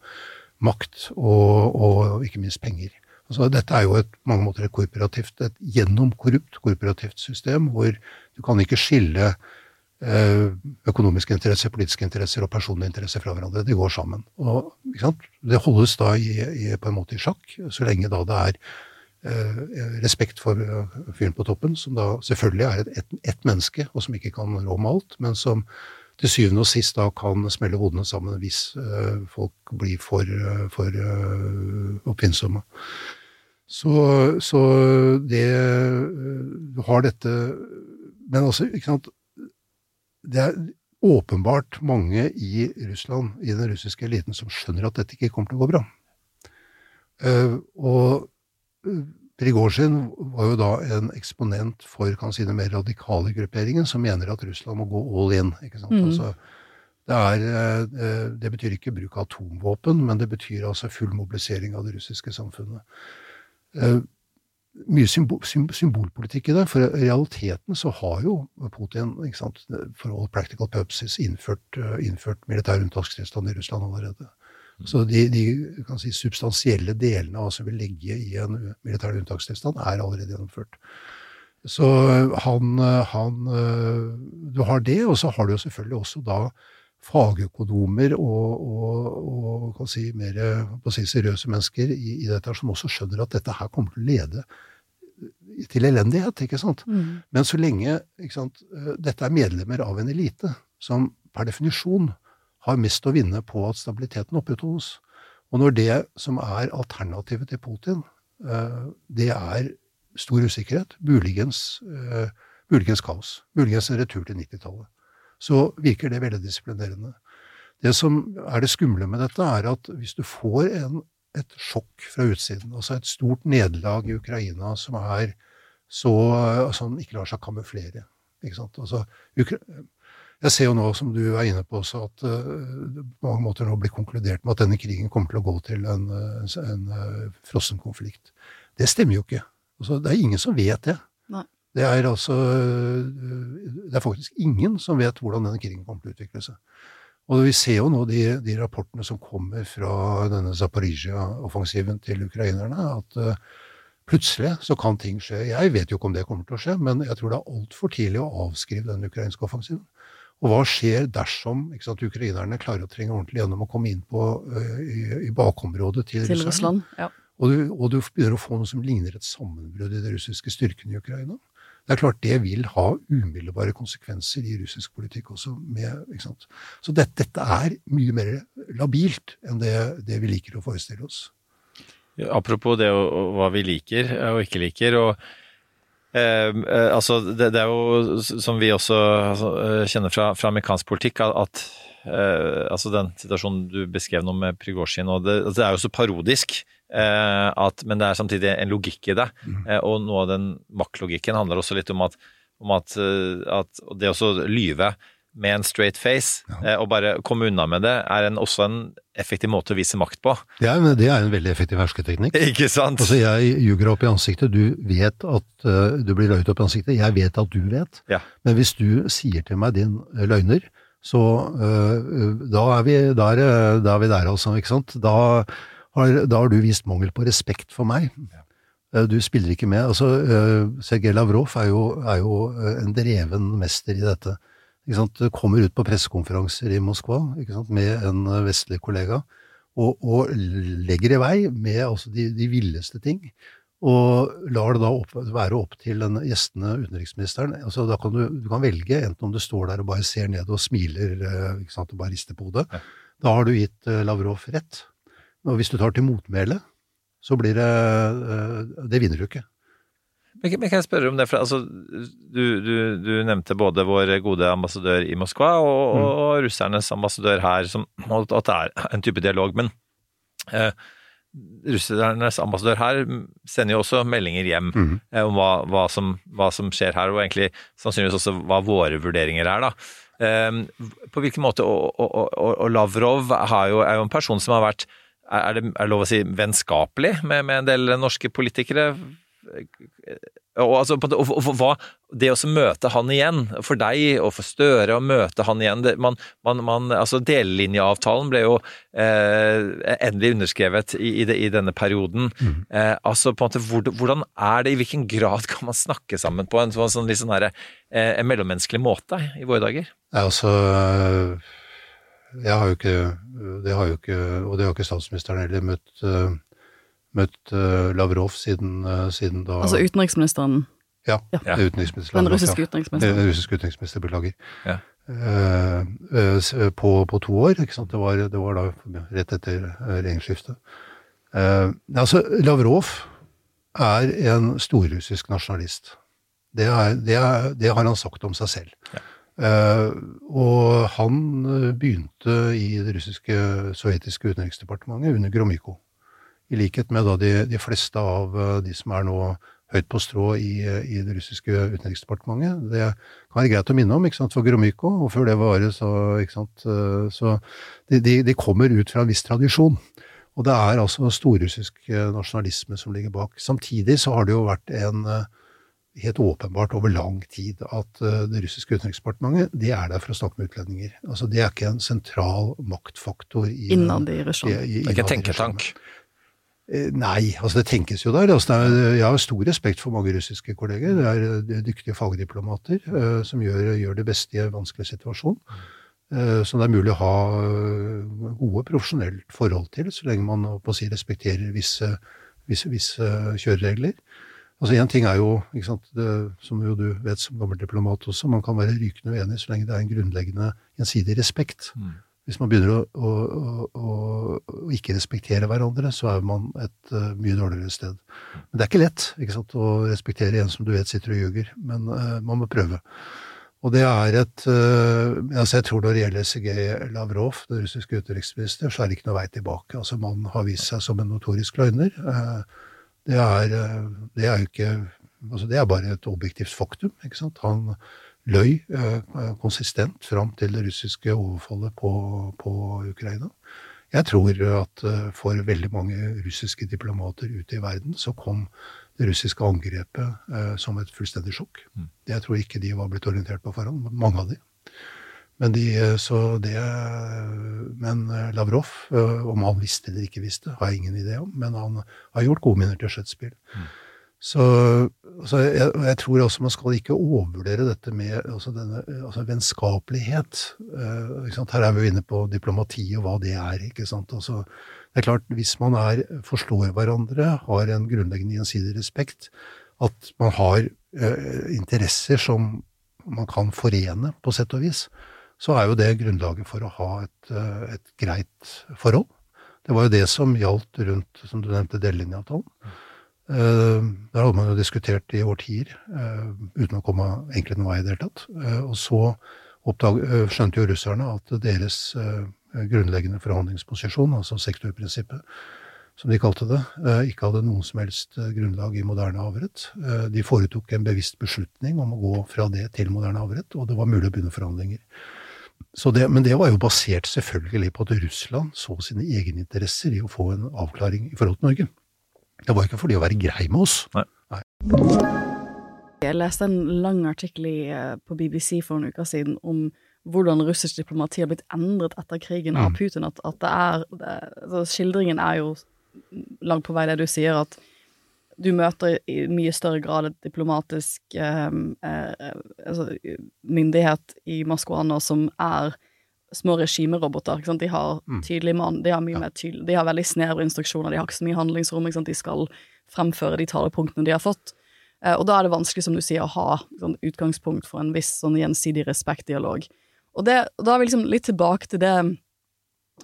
S6: makt og, og ikke minst penger. Altså, dette er jo et, mange måter et korporativt, et gjennomkorrupt korporativt system, hvor du kan ikke skille eh, økonomiske interesser, politiske interesser og personlige interesser fra hverandre. De går sammen. Og, det holdes da i, i, på en måte i sjakk, så lenge da det er eh, respekt for uh, fyren på toppen, som da selvfølgelig er et, et, et menneske, og som ikke kan rå med alt, men som til syvende og sist da kan smelle hodene sammen hvis eh, folk blir for, uh, for eh, oppfinnsomme. Så, så det Du har dette Men altså, ikke sant Det er åpenbart mange i Russland, i den russiske eliten, som skjønner at dette ikke kommer til å gå bra. Uh, og Prigozjin var jo da en eksponent for kan si, den mer radikale grupperingen, som mener at Russland må gå all in. ikke sant? Mm. Altså, det, er, det, betyr ikke bruk av atomvåpen, men det betyr altså full mobilisering av det russiske samfunnet. Eh, mye symbol, symbolpolitikk i det. For i realiteten så har jo Putin sant, for all practical purposes innført, uh, innført militær unntakstilstand i Russland allerede. Mm. Så de, de kan si, substansielle delene av hva som vil ligge i en militær unntakstilstand, er allerede gjennomført. Så han, han Du har det, og så har du jo selvfølgelig også da fagøkonomer og, og, og si, mer si, seriøse mennesker i, i, dette som også skjønner at dette her kommer til å lede til elendighet. ikke sant? Mm. Men så lenge sant, eh, dette er medlemmer av en elite som per definisjon har mest å vinne på at stabiliteten opprettholdes, og når det som er alternativet til Putin, eh, det er stor usikkerhet, muligens, eh, muligens kaos, muligens en retur til 90-tallet så virker det veldig disiplinerende. Det som er det skumle med dette, er at hvis du får en, et sjokk fra utsiden, altså et stort nederlag i Ukraina som er så som ikke lar seg kamuflere ikke sant? Altså, jeg ser jo nå, som du er inne på også, at uh, på mange måter nå blir konkludert med at denne krigen kommer til å gå til en, en, en uh, frossen konflikt. Det stemmer jo ikke. Altså, det er ingen som vet det. Det er altså Det er faktisk ingen som vet hvordan denne krigen kommer til å utvikle seg. Og vi ser jo nå de, de rapportene som kommer fra denne Zaporizjzja-offensiven til ukrainerne, at uh, plutselig så kan ting skje. Jeg vet jo ikke om det kommer til å skje, men jeg tror det er altfor tidlig å avskrive den ukrainske offensiven. Og hva skjer dersom sant, ukrainerne klarer å trenge ordentlig gjennom å komme inn på, uh, i, i bakområdet til,
S4: til Russland? Ja.
S6: Og du, og du, begynner å få noe som ligner et sammenbrudd i de russiske styrkene i Ukraina. Det er klart det vil ha umiddelbare konsekvenser i russisk politikk også. Med, Så dette, dette, er mye mer labilt enn det, det vi liker å forestille oss.
S5: Apropos det og, hva vi liker og ikke liker. og eh, eh, altså det, det, er jo, som vi også altså, eh, kjenner fra, fra amerikansk politikk, at eh, altså den situasjonen du beskrev nå med Prigozjin, det, det, er jo så parodisk. Eh, at, men det er samtidig en logikk i det. Mm. Eh, og noe av den maktlogikken handler også litt om at, om at, eh, at det å lyve med en straight face ja. og bare komme unna med det, er en, også en effektiv måte å vise makt på.
S6: Det er, det er en veldig effektiv hersketeknikk.
S5: Ikke sant?
S6: Altså, jeg ljuger opp i ansiktet, du vet at uh, du blir løyet opp i ansiktet, jeg vet at du vet. Ja. Men hvis du sier til meg din løgner, så uh, da, er vi, da, er, da er vi der, altså. Ikke sant? Da har, da har du vist mangel på respekt for meg. Eh, du spiller ikke med. Altså, uh, Sergej Lavrov er jo, er jo, eh, en dreven mester i dette. Kommer ut på pressekonferanser i Moskva med en vestlig kollega og, og, legger i vei med altså, de, de, villeste ting. Og lar det da opp, være opp til den gjestende utenriksministeren. Altså, da kan du, du, kan velge, enten om du står der og bare ser ned og smiler og bare rister på hodet. Ja. Da har du gitt Lavrov rett. Og hvis du tar til motmæle, så blir det eh, Det vinner du ikke.
S5: Men, men kan jeg spørre om det, for altså, du, du, du nevnte både vår gode ambassadør i Moskva og, mm. og russernes ambassadør her, som, at det er en type dialog. Men eh, russernes ambassadør her sender jo også meldinger hjem
S6: mm.
S5: eh, om hva, hva, som, hva som skjer her, og egentlig sannsynligvis også hva våre vurderinger er. da. Eh, på hvilken måte, og, og, og, Lavrov har jo, er jo en person som har vært er det, er det lov å si vennskapelig med, med en del norske politikere? Og, altså, på og, og, hva, det å møte han igjen, for deg og for Støre å møte han igjen det, man, man, man, altså Delelinjeavtalen ble jo eh, endelig underskrevet i, i, det, i denne perioden. Eh, altså på en måte, hvor, Hvordan er det, i hvilken grad kan man snakke sammen på en sånn, sånn, litt sånn her, eh, en mellommenneskelig måte i våre dager?
S6: Nei, altså Jeg har jo ikke Det har jo ikke Og det har ikke statsministeren heller møtt, eh, møtt eh, Lavrov siden, eh, siden da
S4: Altså utenriksministeren.
S6: Ja,
S4: Ja.
S6: utenriksminister
S4: Den russiske utenriksministeren.
S6: Den russiske utenriksminister, beklager.
S5: Ja.
S6: Eh, på, på to år, ikke sant. Det var, det var da rett etter regjeringsskiftet. Eh, altså, Lavrov er en storrussisk nasjonalist. Det, er, det, er, det har han sagt om seg selv. Eh, og han eh, begynte i det russiske sovjetiske utenriksdepartementet under Gromyko. I likhet med da de, de fleste av eh, de som er nå høyt på strå i, eh, i det russiske utenriksdepartementet. Det kan være greit å minne om, ikke sant, for Gromyko, og før det var så, ikke sant, eh, så de, de, de kommer ut fra en viss tradisjon. Og det er altså storrussisk eh, nasjonalisme som ligger bak. Samtidig så har det jo vært en eh, helt åpenbart over lang tid at eh, det russiske utenriksdepartementet det er der for å snakke med utlendinger. Altså Det er ikke en sentral maktfaktor i,
S4: Innad i Russland.
S6: i- i-
S5: Det er ikke en tenketank.
S6: Eh, Nei, altså det tenkes jo der. Altså det er, jeg har stor respekt for mange russiske kolleger. Det er eh, dyktige fagdiplomater uh, som gjør, gjør det beste i en vanskelig situasjon. Uh, som det er mulig å ha gode profesjonelt forhold til, så lenge man på å si, respekterer visse, visse, visse kjøreregler. Altså Én ting er jo, sant, det, som jo du vet som gammel diplomat også, man kan være rykende uenig så lenge det er en grunnleggende gjensidig respekt. Hvis man begynner å, å, å, å, ikke respektere hverandre, så er man et uh, mye dårligere sted. Men det er ikke lett ikke sant, å respektere en som du vet sitter og ljuger, men uh, man må prøve. Og det er et uh, altså Jeg tror når det gjelder Sergej Lavrov, den russiske utenriksminister, så er det ikke noe vei tilbake. Altså Mannen har vist seg som en notorisk løgner. Uh, det er, det er jo ikke altså Det er bare et objektivt faktum. ikke sant? Han løy eh, konsistent fram til det russiske overfallet på, på Ukraina. Jeg tror at eh, for veldig mange russiske diplomater ute i verden så kom det russiske angrepet eh, som et fullstendig sjokk. Jeg tror ikke de var blitt orientert på forhånd, mange av de. Men, de, så det, men Lavrov, om han visste eller ikke visste, har jeg ingen idé om. Men han har gjort gode minner til skjøttspill. Så, så jeg, jeg, tror også man skal ikke overvurdere dette med altså denne altså vennskapelighet. Her er vi jo inne på diplomati og hva det er. ikke sant? Altså, det er klart, Hvis man er, forstår hverandre, har en grunnleggende gjensidig respekt, at man har uh, interesser som man kan forene, på sett og vis, så er jo det grunnlaget for å ha et, uh, et greit forhold. Det var jo det som gjaldt rundt, som du nevnte, delelinjeavtalen. Uh, der hadde man jo diskutert i årtier uh, uten å komme egentlig noen vei i det hele tatt. Og så oppdag, skjønte jo russerne at deres grunnleggende forhandlingsposisjon, altså sektorprinsippet, som de kalte det, ikke hadde noen som helst grunnlag i moderne havrett. De foretok en bevisst beslutning om å gå fra det til moderne havrett, og det var mulig å begynne forhandlinger. Det, men det var jo basert selvfølgelig på at Russland så sine egne interesser i å få en avklaring i forhold til Norge. Det var ikke fordi å være grei med oss.
S5: Nei.
S6: Nei.
S4: Jeg leste en lang artikkel på BBC for en uke siden om hvordan russisk diplomati har blitt endret etter krigen av Putin. At, at det er det, altså Skildringen er jo langt på vei det du sier, at du møter i mye større grad et diplomatisk eh, eh, altså, myndighet i Moskva nå som er små regimeroboter. De har tydelig mann, de har mye
S6: Ja.
S4: mer tydelig, de har veldig snevre instruksjoner, de har ikke så mye handlingsrom. De skal fremføre de talepunktene de har fått. Eh, og da er det vanskelig, som du sier, å ha sånn, utgangspunkt for en viss sånn gjensidig respektdialog. Og, det, og da er vi liksom litt tilbake til det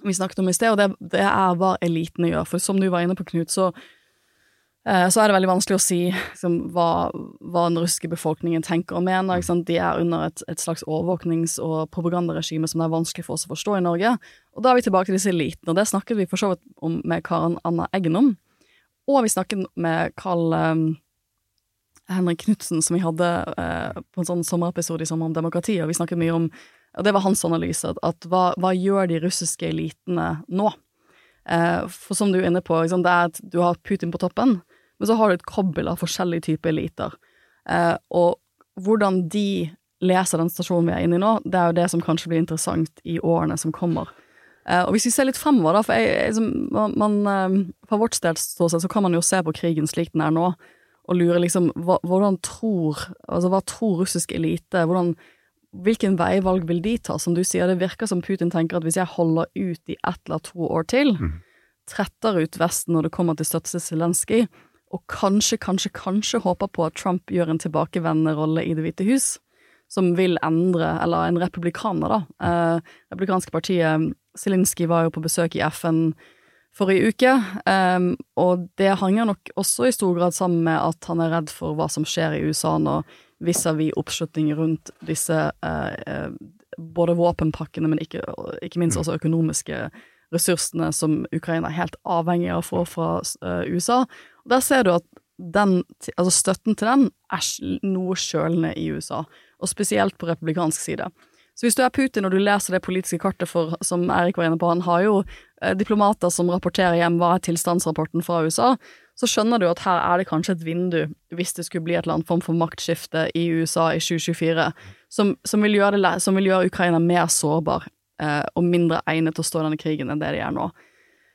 S4: vi snakket om i sted, og det, det er hva elitene gjør. For som du var inne på, Knut, så så er det veldig vanskelig å si liksom, hva, hva den russiske befolkningen tenker og mener. De er under et, et slags overvåknings- og propagandaregime som det er vanskelig for oss å forstå i Norge. Og da er vi tilbake til disse elitene, og det snakket vi for så vidt om med Karen Anna Eggen om. Og vi snakket med Carl um, Henrik Knutsen, som vi hadde uh, på en sånn sommerepisode i sommer om demokrati, og vi snakket mye om og det var hans analyse, at, at hva, hva, gjør de russiske elitene nå? Uh, for som du er inne på, det er at du har Putin på toppen, men så har du et kobbel av forskjellige typer eliter. Eh, og hvordan de leser den stasjonen vi er inne i nå, det er jo det som kanskje blir interessant i årene som kommer. Eh, og hvis vi ser litt fremover, da, for jeg, jeg, man, eh, fra vårt ståsted så kan man jo se på krigen slik den er nå, og lure liksom hva, hvordan tror Altså hva tror russisk elite, hvordan Hvilken veivalg vil de ta? Som du sier, det virker som Putin tenker at hvis jeg holder ut i ett eller to år til, mm. tretter ut Vesten når det kommer til støtte til Zelenskyj, og kanskje, kanskje, kanskje håper på at Trump gjør en tilbakevendende rolle i Det hvite hus, som vil endre, eller en republikaner, da. Eh, republikanske partiet Zelinskyj var jo på besøk i FN forrige uke, eh, og det henger nok også i stor grad sammen med at han er redd for hva som skjer i USA nå, vis-à-vis oppslutning rundt disse eh, eh, både våpenpakkene, men ikke, ikke minst også økonomiske ressursene som Ukraina er helt avhengig av å få fra uh, USA. Der ser du at den, altså støtten til den er noe kjølende i USA, og spesielt på republikansk side. Så hvis du er Putin og du leser det politiske kartet for, som Erik var inne på, han har jo eh, diplomater som rapporterer hjem hva er tilstandsrapporten fra USA, så skjønner du at her er det kanskje et vindu, hvis det skulle bli et eller annet form for maktskifte i USA i 2024, som, som, vil, gjøre det, som vil gjøre Ukraina mer sårbar eh, og mindre egnet til å stå i denne krigen enn det de er nå.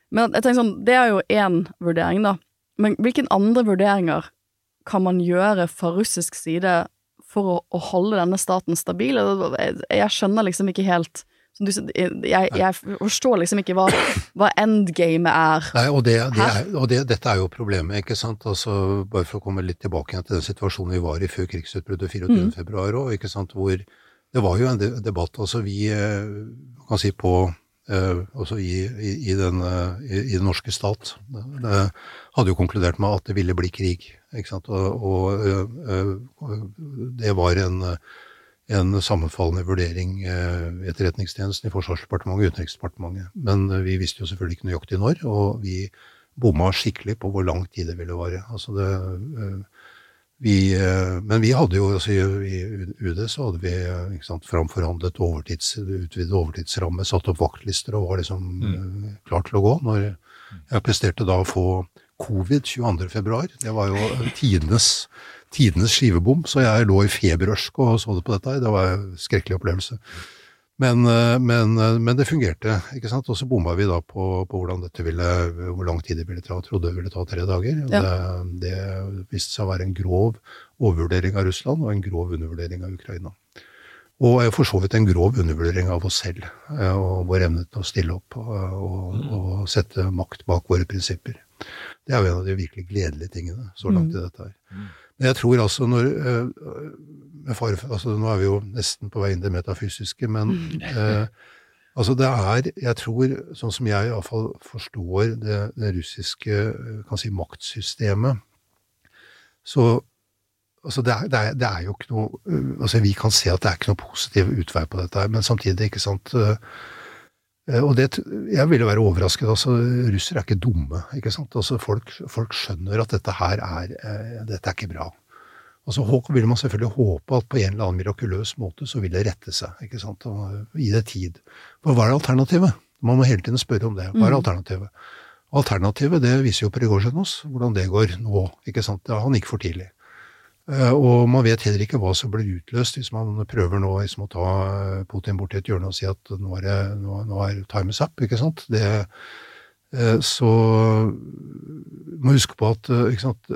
S4: Men jeg tenker sånn, det er jo én vurdering, da. Men hvilke andre vurderinger kan man gjøre fra russisk side for å, å holde denne staten stabil? Jeg, jeg skjønner liksom ikke helt du, jeg, jeg, forstår liksom ikke hva, hva endgamet er.
S6: Nei, og, det, det er, og det, dette er jo problemet, ikke sant. Altså, bare for å komme litt tilbake til den situasjonen vi var i før krigsutbruddet 24. Mm. ikke sant, hvor det var jo en debatt. Altså vi eh, kan si på altså i, i, i, den, eh, i, i, den norske stat. Det hadde jo konkludert med at det ville bli krig. Og, og, og det var en, en sammenfallende vurdering i Etterretningstjenesten, i Forsvarsdepartementet og Utenriksdepartementet. Men vi visste jo selvfølgelig ikke nøyaktig når, og vi bomma skikkelig på hvor lang tid det ville vare. Altså det vi, men vi hadde jo, altså i UD så hadde vi sant, framforhandlet overtids, utvidet overtidsramme, satt opp vaktlister og var liksom mm. Klar til å gå. Når jeg presterte da å få covid 22.2. Det var jo tidenes, tidenes skivebom, så jeg lå i feberørsk og så det på dette. Det var en skrekkelig opplevelse. Men, eh, men, eh, men, det fungerte, ikke sant. Og så bomma vi da på, på, hvordan dette ville, hvor lang tid det ville ta. Trodde det ville ta tre dager. Ja. Det, det, viste seg å være en grov overvurdering av Russland og en grov undervurdering av Ukraina. Og for så vidt en grov undervurdering av oss selv eh, og vår evne til å stille opp og, og, mm. og sette makt bak våre prinsipper. Det er jo en av de virkelig gledelige tingene så langt i mm. dette her. Mm. Men jeg tror altså når far, altså Nå er vi jo nesten på vei inn i det metafysiske, men eh, altså det er Jeg tror, sånn som jeg iallfall forstår det, det russiske kan si, maktsystemet, så altså det er, det, er, det er, jo ikke noe altså Vi kan se at det er ikke noe positiv utvei på dette, her, men samtidig, ikke sant eh, og det, Jeg ville være overrasket. altså Russere er ikke dumme. ikke sant, altså Folk, folk skjønner at dette her er, eh, dette er ikke bra. Og så vil man selvfølgelig håpe at på en eller annen mirakuløs måte så vil det rette seg. ikke sant, og Gi det tid. For hva er alternativet? Man må hele tiden spørre om det. Hva er mm. alternativet? Alternativet det viser jo Prigozjinov hvordan det går nå. ikke sant, ja, Han gikk for tidlig. Eh, og man vet heller ikke hva som blir utløst hvis man prøver nå liksom å ta Putin bort til et hjørne og si at nå er, nå, nå er times up. ikke sant? Det, eh, så må huske på at eh, sant,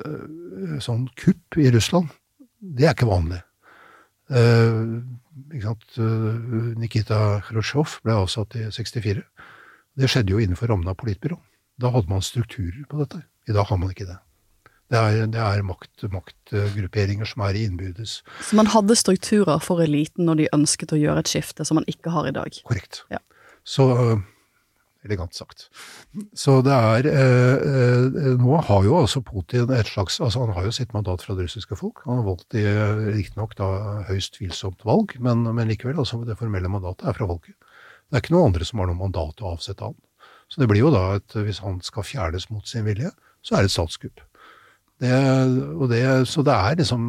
S6: sånn kupp i Russland det er ikke vanlig. Ikke Nikita Khrusjtsjov ble avsatt i 64. Det skjedde jo innenfor rammen av politbyrå. Da hadde man strukturer på dette. I dag har man ikke det. Det er, det er makt, maktgrupperinger som er i innbyrdes.
S4: Så man hadde strukturer for eliten når de ønsket å gjøre et skifte, som man ikke har i dag?
S6: Korrekt.
S4: Ja.
S6: Så elegant sagt. Så det er eh, eh, Nå har jo altså Putin et slags altså Han har jo sitt mandat fra det russiske folk. Han har valgt i riktignok da høyst tvilsomt valg, men, men likevel. altså Det formelle mandatet er fra folket. Det er ikke noen andre som har noe mandat å avsette han. Så det blir jo da at hvis han skal fjernes mot sin vilje, så er det et statskupp. Det, det, så det er liksom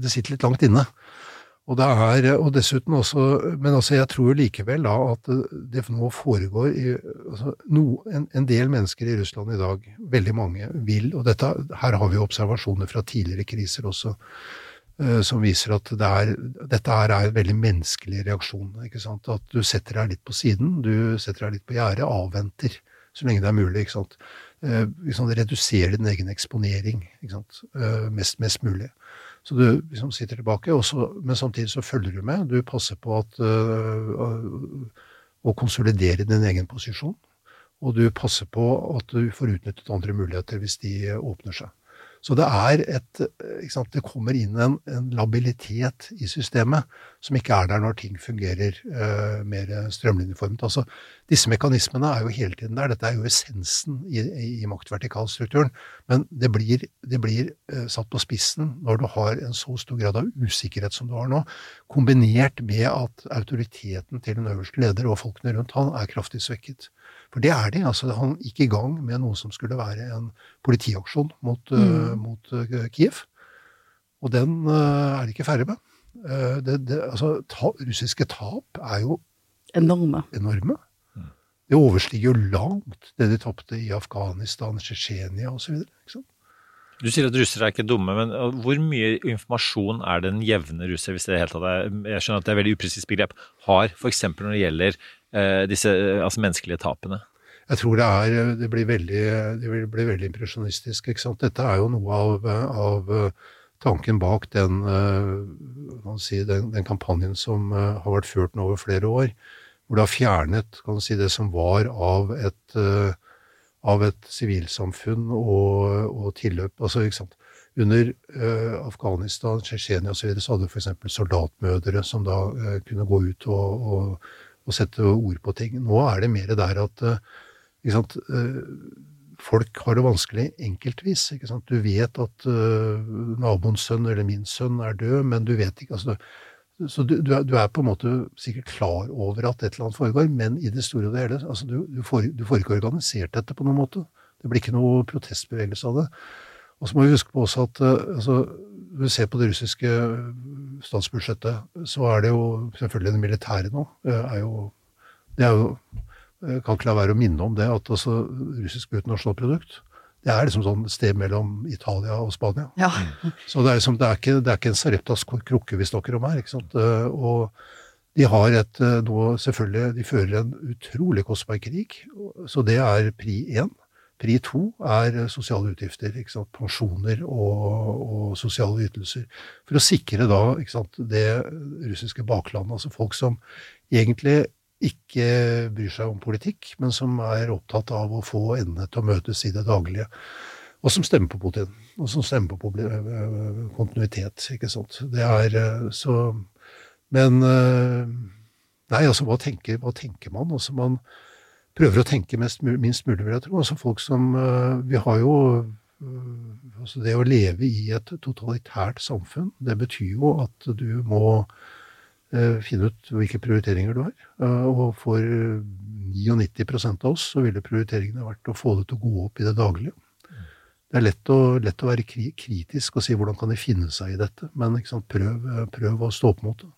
S6: Det sitter litt langt inne. Og det er, og dessuten også, Men altså jeg tror likevel da at det nå foregår i, altså no, en, en, del mennesker i Russland i dag, veldig mange, vil Og dette, her har vi observasjoner fra tidligere kriser også, uh, som viser at det er, dette her er en veldig menneskelig reaksjon. ikke sant? At du setter deg litt på siden, du setter deg litt på gjerdet, avventer så lenge det er mulig. ikke sant? Uh, liksom Redusere din egen eksponering? Uh, mest, mest mulig. Så du liksom sitter tilbake, så, men samtidig så følger du med. Du passer på at, uh, å konsolidere din egen posisjon. Og du passer på at du får utnyttet andre muligheter hvis de åpner seg. Så det er et sant, Det kommer inn en, en, labilitet i systemet som ikke er der når ting fungerer uh, mer strømlinjeformet. Altså, disse mekanismene er jo hele tiden der. Dette er jo essensen i, i maktvertikalstrukturen. Men det blir, det blir uh, satt på spissen når du har en så stor grad av usikkerhet som du har nå, kombinert med at autoriteten til den øverste leder og folkene rundt han er kraftig svekket. For det er de. altså Han gikk i gang med noe som skulle være en politiaksjon mot, mm. uh, mot uh, Kiev. Og den uh, er de ikke ferdig med. Det, det, altså, ta, russiske tap er jo
S4: enorme.
S6: enorme. Mm. Det overstiger jo langt det de tapte i Afghanistan, Tsjetsjenia osv.
S5: Du sier at russere er ikke dumme, men hvor mye informasjon er den jevne russer, hvis det helt tatt er, jeg skjønner at det er veldig upresist begrep, har f.eks. når det gjelder Eh, disse altså menneskelige tapene?
S6: Jeg tror det, er, det, blir veldig, det blir veldig impresjonistisk. ikke sant? Dette er jo noe av, av tanken bak den, si, den, den, kampanjen som har vært ført nå over flere år. Hvor det har fjernet si, det som var av et, av et sivilsamfunn og, og tilløp. altså ikke sant? Under uh, Afghanistan, Tsjetsjenia osv. Så, videre, så hadde du f.eks. soldatmødre som da uh, kunne gå ut og, og å sette ord på ting. Nå er det mer der at eh, sant, eh, folk har det vanskelig enkeltvis. Du vet at uh, naboens sønn eller min sønn er død, men du vet ikke altså, Så du, du, er, på en måte sikkert klar over at et eller annet foregår, men i det store og det hele altså, du, du, får, du får ikke organisert dette på noen måte. Det blir ikke noe protestbevegelse av det. Og så må vi huske på også at altså, du ser på det russiske statsbudsjettet, så er det jo selvfølgelig det militære nå. Er jo, det er jo jeg kan ikke la være å minne om det, at altså, russisk bruttonasjonalprodukt det er liksom sånn sted mellom Italia og Spania.
S4: Ja.
S6: Så det er, liksom, det, er ikke, det er ikke en Sareptas krukke vi snakker om her. ikke sant? Og de har et nå selvfølgelig, de fører en utrolig kostbar krig, så det er pri én. Pri to er sosiale utgifter, pensjoner og, og, sosiale ytelser. For å sikre da sant, det russiske baklandet, altså folk som egentlig ikke bryr seg om politikk, men som er opptatt av å få endene til å møtes i det daglige. Og som stemmer på Putin, og som stemmer på kontinuitet. ikke sant. Det er så Men Nei, altså, hva tenker, hva tenker man? Altså, man prøver å tenke mest, minst mulig, vil jeg tro. Altså folk som eh, Vi har jo eh, altså Det å leve i et totalitært samfunn, det betyr jo at du må eh, finne ut hvilke prioriteringer du har. Og for 99% av oss så ville prioriteringene vært å få det til å gå opp i det daglige. Det er lett å, lett å være kritisk og si hvordan kan de finne seg i dette, men prøv, prøv, å stå opp mot det.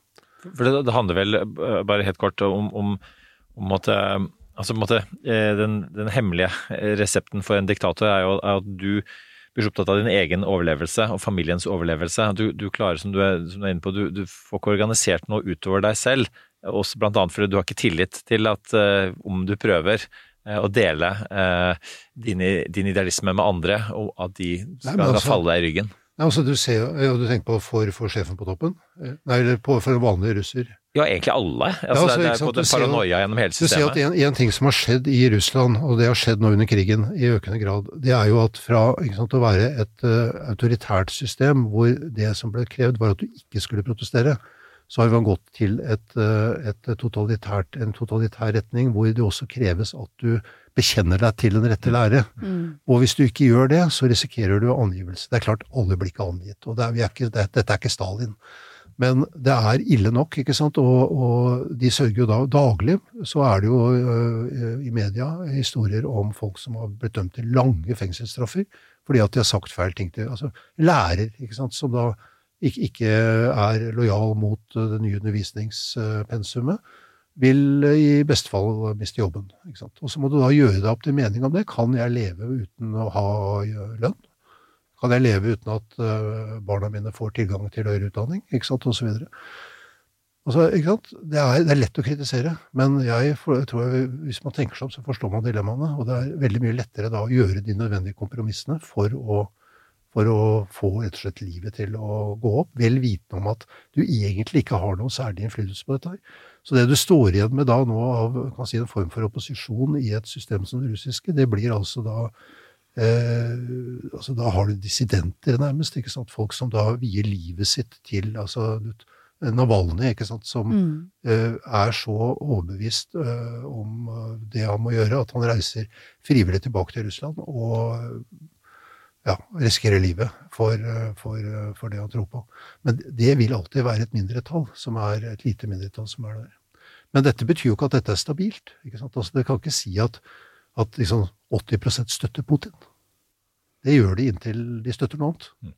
S5: For det, det handler vel, bare helt kort, om, om, om at Altså, på en måte, eh, den, den, hemmelige resepten for en diktator er jo at du blir så opptatt av din egen overlevelse og familiens overlevelse. Du, du klarer, som du, er, som du er, inne på, du, du, får ikke organisert noe utover deg selv. Også blant annet fordi du har ikke tillit til at uh, om du prøver uh, å dele uh, din, din, idealisme med andre, og at de skal Nei, altså, falle deg i ryggen.
S6: Nei, altså, du, ser, ja, du tenker på for, for sjefen på toppen? Nei, eller på, for en vanlig russer?
S5: Ja, egentlig alle. Altså, ja, altså, det er paranoia gjennom hele systemet.
S6: Du ser at en, en, ting som har skjedd i Russland, og det har skjedd nå under krigen i økende grad, det er jo at fra sant, å være et uh, autoritært system hvor det som ble krevd var at du ikke skulle protestere, så har man gått til et, uh, et totalitært, en totalitær retning hvor det også kreves at du bekjenner deg til den rette lære.
S4: Mm.
S6: Og hvis du ikke gjør det, så risikerer du angivelse. Det er klart, alle blir ikke angitt. Og det er, vi er ikke, det, dette er ikke Stalin. Men det er ille nok, ikke sant. Og, og de sørger jo da Daglig så er det jo uh, i media historier om folk som har blitt dømt til lange fengselsstraffer fordi at de har sagt feil ting til Altså lærer, ikke sant, som da ikke, ikke er lojal mot øh, det nye undervisningspensumet vil i beste fall miste jobben. Ikke sant? Og så må du da gjøre deg opp til mening om det. Kan jeg leve uten å ha lønn? Kan jeg leve uten at uh, barna mine får tilgang til høyere utdanning? Ikke sant? Og videre. Altså, ikke sant? Det, er, det er lett å kritisere, men jeg, jeg tror jeg, hvis man tenker seg om, så forstår man dilemmaene. Og det er veldig mye lettere da å gjøre de nødvendige kompromissene for å, for å få rett og slett livet til å gå opp, vel vitende om at du egentlig ikke har noe særlig innflytelse på dette. her. Så det du står igjen med da nå av kan si, en form for opposisjon i et system som det russiske, det blir altså da eh, altså Da har du dissidenter, nærmest. ikke sant? Folk som da vier livet sitt til altså Navalny, ikke sant? som
S4: Mm.
S6: eh, er så overbevist eh, om eh, det han må gjøre, at han reiser frivillig tilbake til Russland og ja, risikerer livet for, eh, for, eh, for det han tror på. Men det vil alltid være et mindretall, som er et lite mindretall som er der. Men dette betyr jo ikke at dette er stabilt. ikke sant? Altså, det kan ikke si at, at liksom 80% støtter Putin. Det gjør de inntil de støtter noe annet.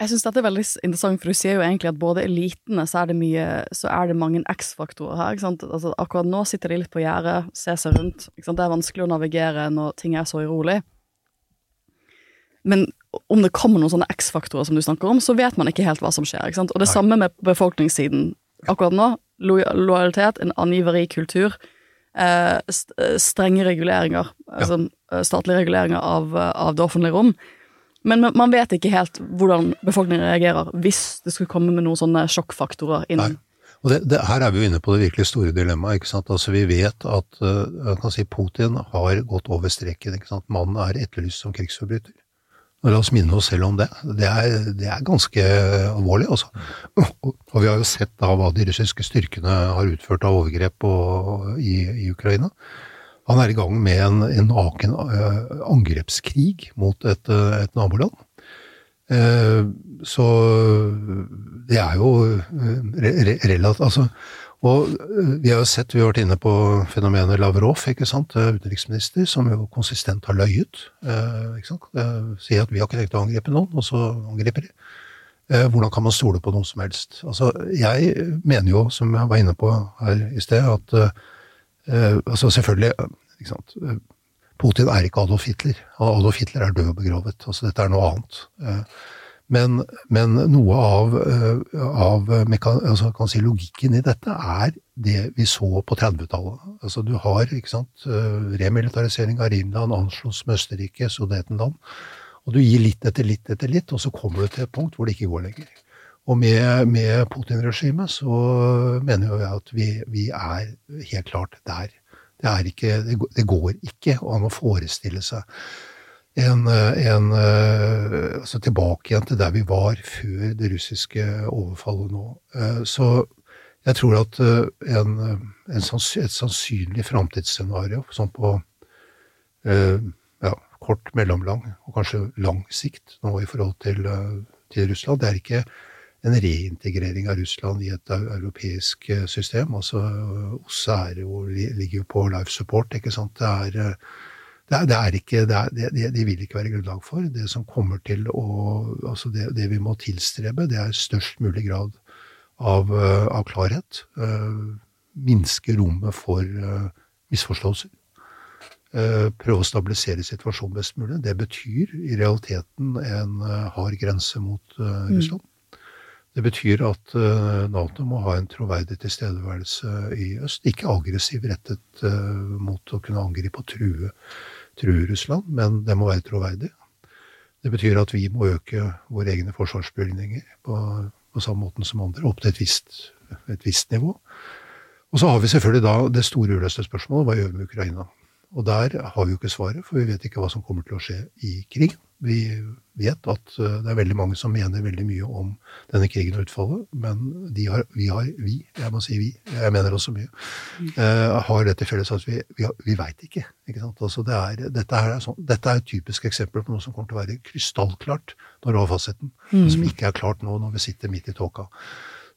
S4: Jeg syns dette er veldig interessant, for du sier jo egentlig at både elitene så er det mye Så er det mange X-faktorer her. ikke sant? Altså, akkurat nå sitter de litt på gjerdet, ser seg rundt. ikke sant? Det er vanskelig å navigere når ting er så urolig. Men om det kommer noen sånne X-faktorer som du snakker om, så vet man ikke helt hva som skjer. ikke sant? Og det samme med befolkningssiden. Akkurat nå, lo lojalitet, en angiveri kultur, eh, strenge reguleringer, altså eh, statlige reguleringer av, eh, av det offentlige rom. Men man- vet ikke helt hvordan befolkningen reagerer hvis det skulle komme med noen sånne sjokkfaktorer inn.
S6: Nei. Og det, det, her er vi jo inne på det virkelig store dilemmaet. ikke sant? Altså Vi vet at uh, kan si Putin har gått over streken. ikke sant? Mannen er etterlyst som krigsforbryter. Og La oss minne oss selv om det. Det er, det er ganske alvorlig. altså. Og, og vi har jo sett da hva de russiske styrkene har utført av overgrep og, i, i Ukraina. Han er i gang med en, en naken uh, angrepskrig mot et, uh, et naboland. Eh, så det er jo eh, re re relativt altså, Og eh, vi har jo sett, vi har vært inne på fenomenet Lavrov, ikke sant, eh, utenriksminister, som jo konsistent har løyet. Eh, ikke sant? Sier at vi har ikke tenkt å angripe noen, og så angriper de. Hvordan kan man stole på noe som helst? Altså, jeg mener jo, som jeg var inne på her i sted, at altså selvfølgelig ikke sant, Putin er ikke Adolf Hitler. Adolf Hitler er død og begravet. Altså, dette er noe annet. Men, men noe av, eh, av altså, si, logikken i dette er det vi så på 30-tallet. Altså, du har sant, eh, remilitarisering av Rhinland, anslås med Østerrike, Sudetenland. Og du gir litt etter litt etter litt, og så kommer du til et punkt hvor det ikke går lenger. Og med, med Putin-regimet så mener jo jeg at vi, vi er helt klart der. Det, ikke, det går ikke an å forestille seg en, en eh, altså tilbake igjen til der vi var før det russiske overfallet nå. Eh, Så jeg tror at eh, en, en sans, et sannsynlig framtidsscenario sånn på eh, ja, kort, mellomlang og kanskje lang sikt nå i forhold til, eh, til Russland, det er ikke en reintegrering av Russland i et europeisk eh, system. Altså, OSSE er ligger jo på life support, ikke sant. Det er, eh, det det er ikke, det, er, det, det- vil ikke være grunnlag for. Det som kommer til å Altså det, det vi må tilstrebe, det er størst mulig grad av, eh, av klarhet. eh, minske rommet for eh, misforståelser. Prøve å stabilisere situasjonen best mulig. Det betyr i realiteten en hard grense mot eh, Russland. Det betyr at Nato må ha en troverdig tilstedeværelse i øst. Ikke aggressiv rettet mot å kunne angripe og true, true Russland, men det må være troverdig. Det betyr at vi må øke våre egne forsvarsbevilgninger på, på samme måten som andre, opp til et visst, et visst nivå. Og så har vi selvfølgelig da det store uløste spørsmålet hva gjør vi med Ukraina? Og der har vi jo ikke svaret, for vi vet ikke hva som kommer til å skje i krigen. Vi vet at eh, det er veldig mange som mener veldig mye om denne krigen og utfallet, men de har, vi har, vi, jeg må si vi, jeg mener også mye, eh, har det til felles at vi, vi, vi veit ikke. ikke sant? Altså det er, dette, er sånn, dette er et typisk eksempel på noe som kommer til å være krystallklart når du har fasiten, men som ikke er klart nå når vi sitter midt i tåka.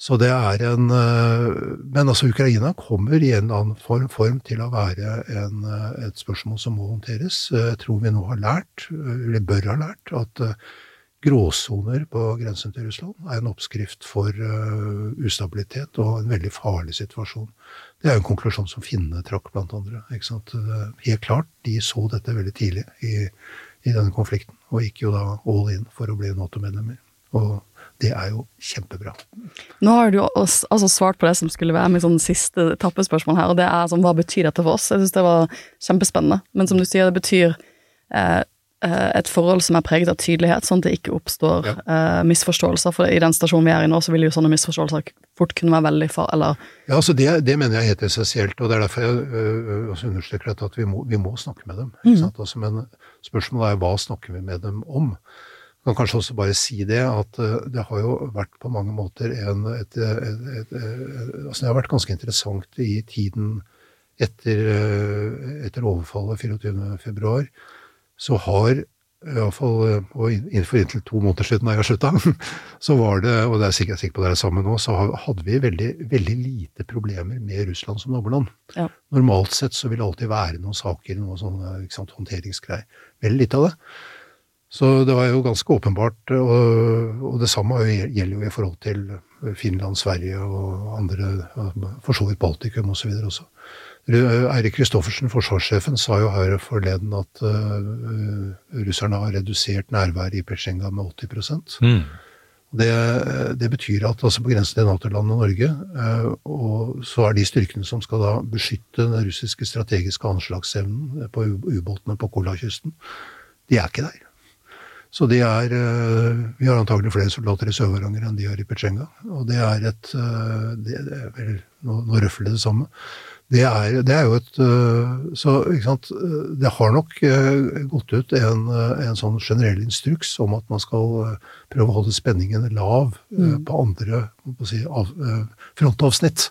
S6: Så det er en eh, Men altså, Ukraina kommer i en eller annen form, form til å være en, eh, et spørsmål som må håndteres. Eh, jeg tror vi nå har lært, eller bør ha lært, at gråsoner på grensen til Russland er en oppskrift for ustabilitet og en veldig farlig situasjon. Det er jo en konklusjon som finnene trakk, blant andre. Ikke sant? Helt klart, de så dette veldig tidlig i, i denne konflikten, og gikk jo da all in for å bli Nato-medlemmer. Og det er jo kjempebra.
S4: Nå har du jo altså svart på det som skulle være mitt sånn siste tappespørsmål her, og det er sånn, hva betyr dette for oss? Jeg syns det var kjempespennende. Men som du sier, det betyr eh, eh, et forhold som er preget av tydelighet, sånn at det ikke oppstår ja. eh, misforståelser. For i den stasjonen vi er i nå, så vil jo sånne misforståelser fort kunne være veldig far... Eller
S6: Ja, altså det, det, mener jeg er helt essensielt, og det er derfor jeg øh, også understreker at vi må, vi må snakke med dem. Mm. Altså, men spørsmålet er hva snakker vi med dem om? Kan kanskje også bare si det, at eh, det har jo vært på mange måter en et, et, et, altså Det har vært ganske interessant i tiden etter, eh, etter overfallet 24.2. Så har iallfall innenfor inntil to måneder siden da jeg slutta, så var det, og det er sikkert, sikker på det er samme nå, så hadde vi veldig, veldig lite problemer med Russland som naboland. Ja. Normalt sett så vil det alltid være noen saker, noen sånne håndteringsgreier. Veldig lite av det. Så det var jo ganske åpenbart, og, og det samme gjelder jo i forhold til Finland, Sverige og andre, for så vidt Baltikum osv. også. Eirik Kristoffersen, forsvarssjefen, sa jo her forleden at uh, russerne har redusert nærværet i Petsjenga med 80 mm. det, det, betyr at altså på grensen til Nato-landet Norge, uh, og så er de styrkene som skal da beskytte den russiske strategiske anslagsevnen på ubåtene på Kolakysten, de er ikke der. Så de er eh, Vi har antagelig flere soldater i Sør-Varanger enn de har i Petsjenga. Og det er et eh, det, det er vel, Nå, nå røfler det samme. Det er, det er, jo et eh, Så ikke sant, det har nok gått ut en, en sånn generell instruks om at man skal prøve å holde spenningen lav mm. på andre si, av, frontavsnitt.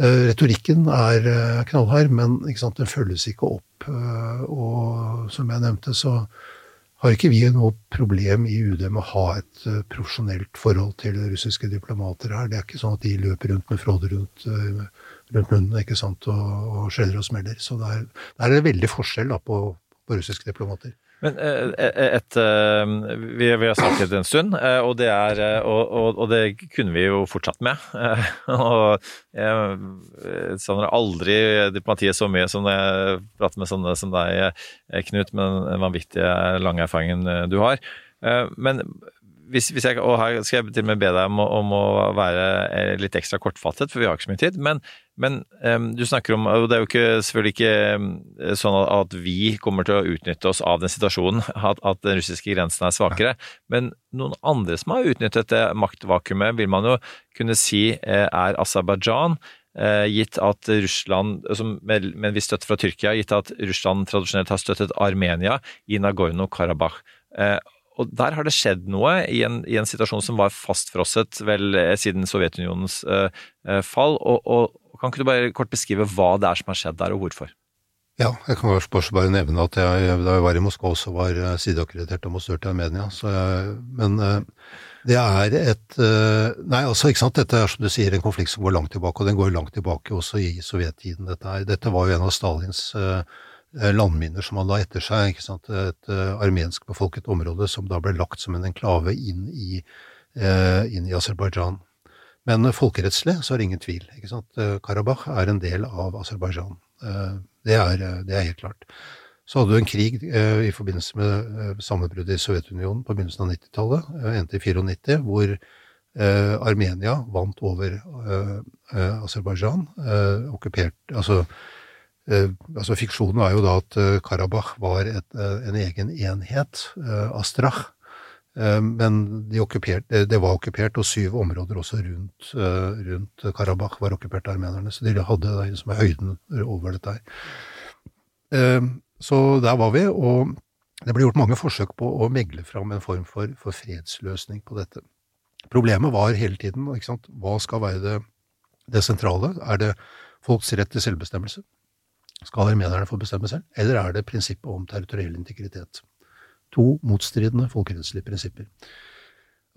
S6: Retorikken er knallhard, men sant, den følges ikke opp. Og som jeg nevnte, så har ikke vi noe problem i UD med å ha et uh, profesjonelt forhold til russiske diplomater her. Det er ikke sånn at de løper rundt med fråde rundt, uh, rundt munnen ikke sant, og, og skjeller og smeller. Så det er, det veldig forskjell da, på, på russiske diplomater.
S5: Men eh, et, et, vi, har snakket en stund, og det, er, og, og, og det kunne vi jo fortsatt med. Og jeg savner aldri diplomatiet så mye som jeg prater med sånne som deg, Knut, med den vanvittige lange erfaringen du har. Men hvis, hvis jeg, og her skal jeg til og med be deg om, om, å være eh, litt ekstra kortfattet, for vi har ikke så mye tid. Men, men um, du snakker om og Det er jo ikke, selvfølgelig ikke sånn at vi kommer til å utnytte oss av den situasjonen, at, at den russiske grensen er svakere. Men noen andre som har utnyttet det maktvakuumet, vil man jo kunne si eh, er Aserbajdsjan. Gitt at Russland, med en viss støtte fra Tyrkia, gitt at Russland tradisjonelt har støttet Armenia i Nagorno-Karabakh. Og der har det skjedd noe i en, i en situasjon som var fastfrosset vel eh, siden Sovjetunionens uh, fall. Og, og, Kan ikke du bare kort beskrive hva det er som har skjedd der, og hvorfor?
S6: Ja, jeg kan bare, bare nevne at jeg, da jeg var i Moskva også var sideakkreditert ambassadør til Armenia. Jeg, men det er et Nei, altså, ikke sant, dette er som du sier en konflikt som går langt tilbake, og den går langt tilbake også i sovjettiden. Dette, her. dette var jo en av Stalins uh, landminer som han la etter seg. Et armenskbefolket armensk befolket område som da ble lagt som en enklave inn i, uh, inn i Aserbajdsjan. Men folkerettslig så er det ingen tvil. ikke sant? Karabakh er en del av Aserbajdsjan. Det, det, er helt klart. Så hadde du en krig i forbindelse med sammenbruddet i Sovjetunionen på begynnelsen av 90-tallet, endte i 94, hvor Armenia vant over Aserbajdsjan. okkupert, altså Eh, altså Fiksjonen er jo da at eh, Karabakh var et, eh, en egen enhet, Astrach. Men de det var okkupert, og syv områder også rundt, rundt Karabakh var okkupert av armenerne. Så de hadde det som er høyden over dette her. Eh, Så der var vi, og det ble gjort mange forsøk på å megle fram en form for, for fredsløsning på dette. Problemet var hele tiden ikke sant? hva skal være det, det sentrale? Er det folks rett til selvbestemmelse? Skal armenerne få bestemme selv? Eller er det prinsippet om territoriell integritet? To motstridende folkerettslige prinsipper.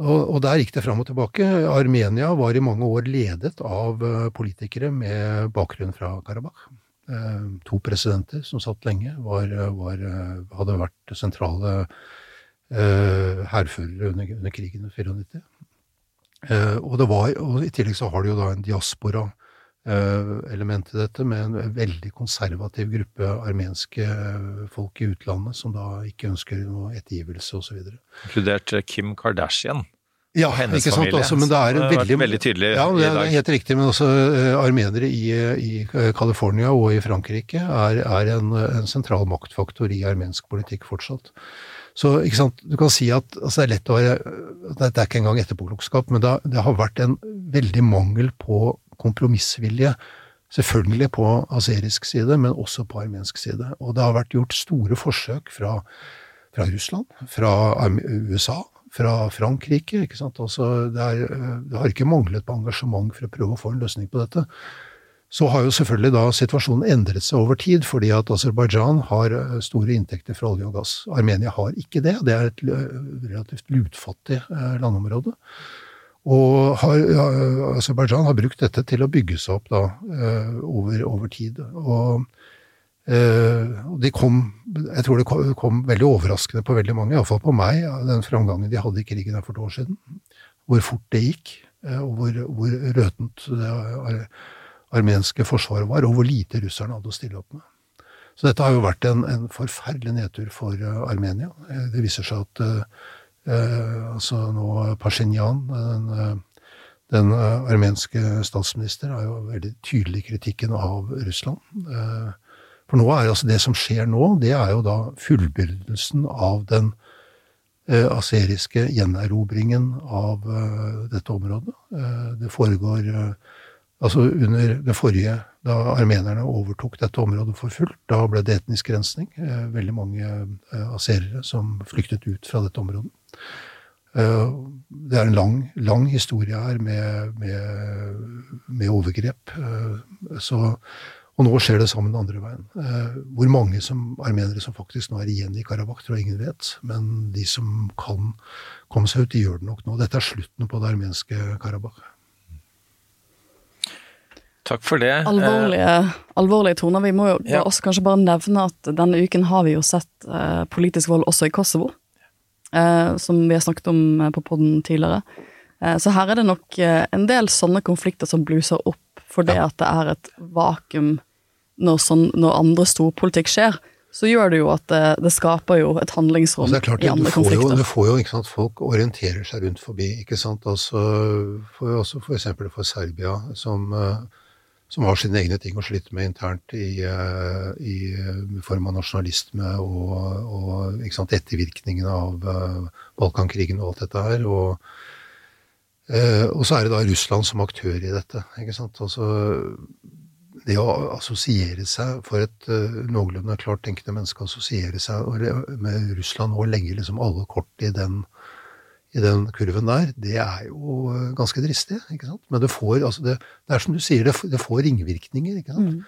S6: Og, og der gikk det fram og tilbake. Armenia var i mange år ledet av eh, politikere med bakgrunn fra Karabakh. Eh, To presidenter som satt lenge, var, var, eh, hadde vært sentrale hærførere under, under krigen i 94. Eh, og, var, og i tillegg så har du jo da en diaspora-element i dette, med en veldig konservativ gruppe armenske eh, folk i utlandet som da ikke ønsker noe ettergivelse osv.
S5: Inkludert eh, Kim Kardashian.
S6: Ja,
S5: hennes
S6: ikke sant,
S5: familie,
S6: altså, men det er
S5: vært
S6: veldig,
S5: veldig tydelig
S6: ja, det er helt riktig, men også eh, armenere i, i eh, California og i Frankrike er, er en, en sentral maktfaktor i armensk politikk fortsatt. Så ikke sant, du kan si at altså, det er lett å være Det er ikke engang etterpåklokskap, men det, det har vært en veldig mangel på kompromissvilje. Selvfølgelig på aserisk side, men også på armensk side. Og det har vært gjort store forsøk fra, fra Russland, fra USA, fra Frankrike. ikke sant? Altså, det, er, eh, det har ikke manglet på engasjement for å prøve å få en løsning på dette. Så har jo selvfølgelig da situasjonen endret seg over tid, fordi at Aserbajdsjan har eh, store inntekter fra olje og gass. Armenia har ikke det. Det er et eh, relativt lutfattig landområde. Og har, ja, Aserbajdsjan har brukt dette til å bygge seg opp da, eh, over, over tid. Og, eh, og de kom, jeg tror det kom, kom veldig overraskende på veldig mange, iallfall på meg, den framgangen de hadde i krigen for et år siden. Hvor fort det gikk, eh, og hvor, hvor røtent det armenske forsvaret var, og hvor lite russerne hadde å stille opp med. Så dette har jo vært en, en forferdelig nedtur for Armenia. Det viser seg at altså nå Pashinyan, den, eh, den eh, armenske statsminister, er jo veldig tydelig kritikken av Russland. Eh, For nå er altså det som skjer nå, det er jo da fullbyrdelsen av den eh, aseriske gjenerobringen av eh, dette området. Eh, det foregår eh, Altså under det forrige, da armenerne overtok dette området for fullt, da ble det etnisk rensning. Eh, veldig mange eh, aserere som flyktet ut fra dette området. Eh, det er en lang, lang historie her med, med, med overgrep. Eh, så, og nå skjer det sammen den andre veien. Eh, hvor mange som, armenere som faktisk nå er igjen i Karabakh, tror jeg ingen vet. Men de som kan komme seg ut, de gjør det nok nå. Dette er slutten på det armenske Karabakh.
S5: Takk for det.
S4: Alvorlige, alvorlige toner. Vi må jo
S5: Ja.
S4: også kanskje bare nevne at denne uken har vi jo sett politisk vold også i Kosovo. Eh, som vi har snakket om eh, på podden tidligere. Eh, så her er det nok en del sånne konflikter som bluser opp fordi at det er et vakuum når, sånn, når andre storpolitikk skjer. Så gjør det jo at det, det skaper jo et handlingsrom
S6: Altså, det er klart,
S4: i
S6: du
S4: andre
S6: får, jo,
S4: konflikter.
S6: du får jo, ikke sant, folk orienterer seg rundt forbi, ikke sant, altså, for, også for eksempel for Serbia, som, eh, som har sine egne ting å slite med internt i, eh, i eh, form av nasjonalisme og, og sant, ettervirkningene av eh, Balkankrigen og alt dette her, og, og så er det da Russland som aktør i dette, ikke sant, altså, det å assosiere seg for et uh, noenlunde klart tenkende menneske, assosiere seg med Russland og legge liksom alle kort i den, i den kurven der, det er jo uh, ganske dristig. ikke sant? Men det får, altså det, det er som du sier, det, får ringvirkninger. ikke sant?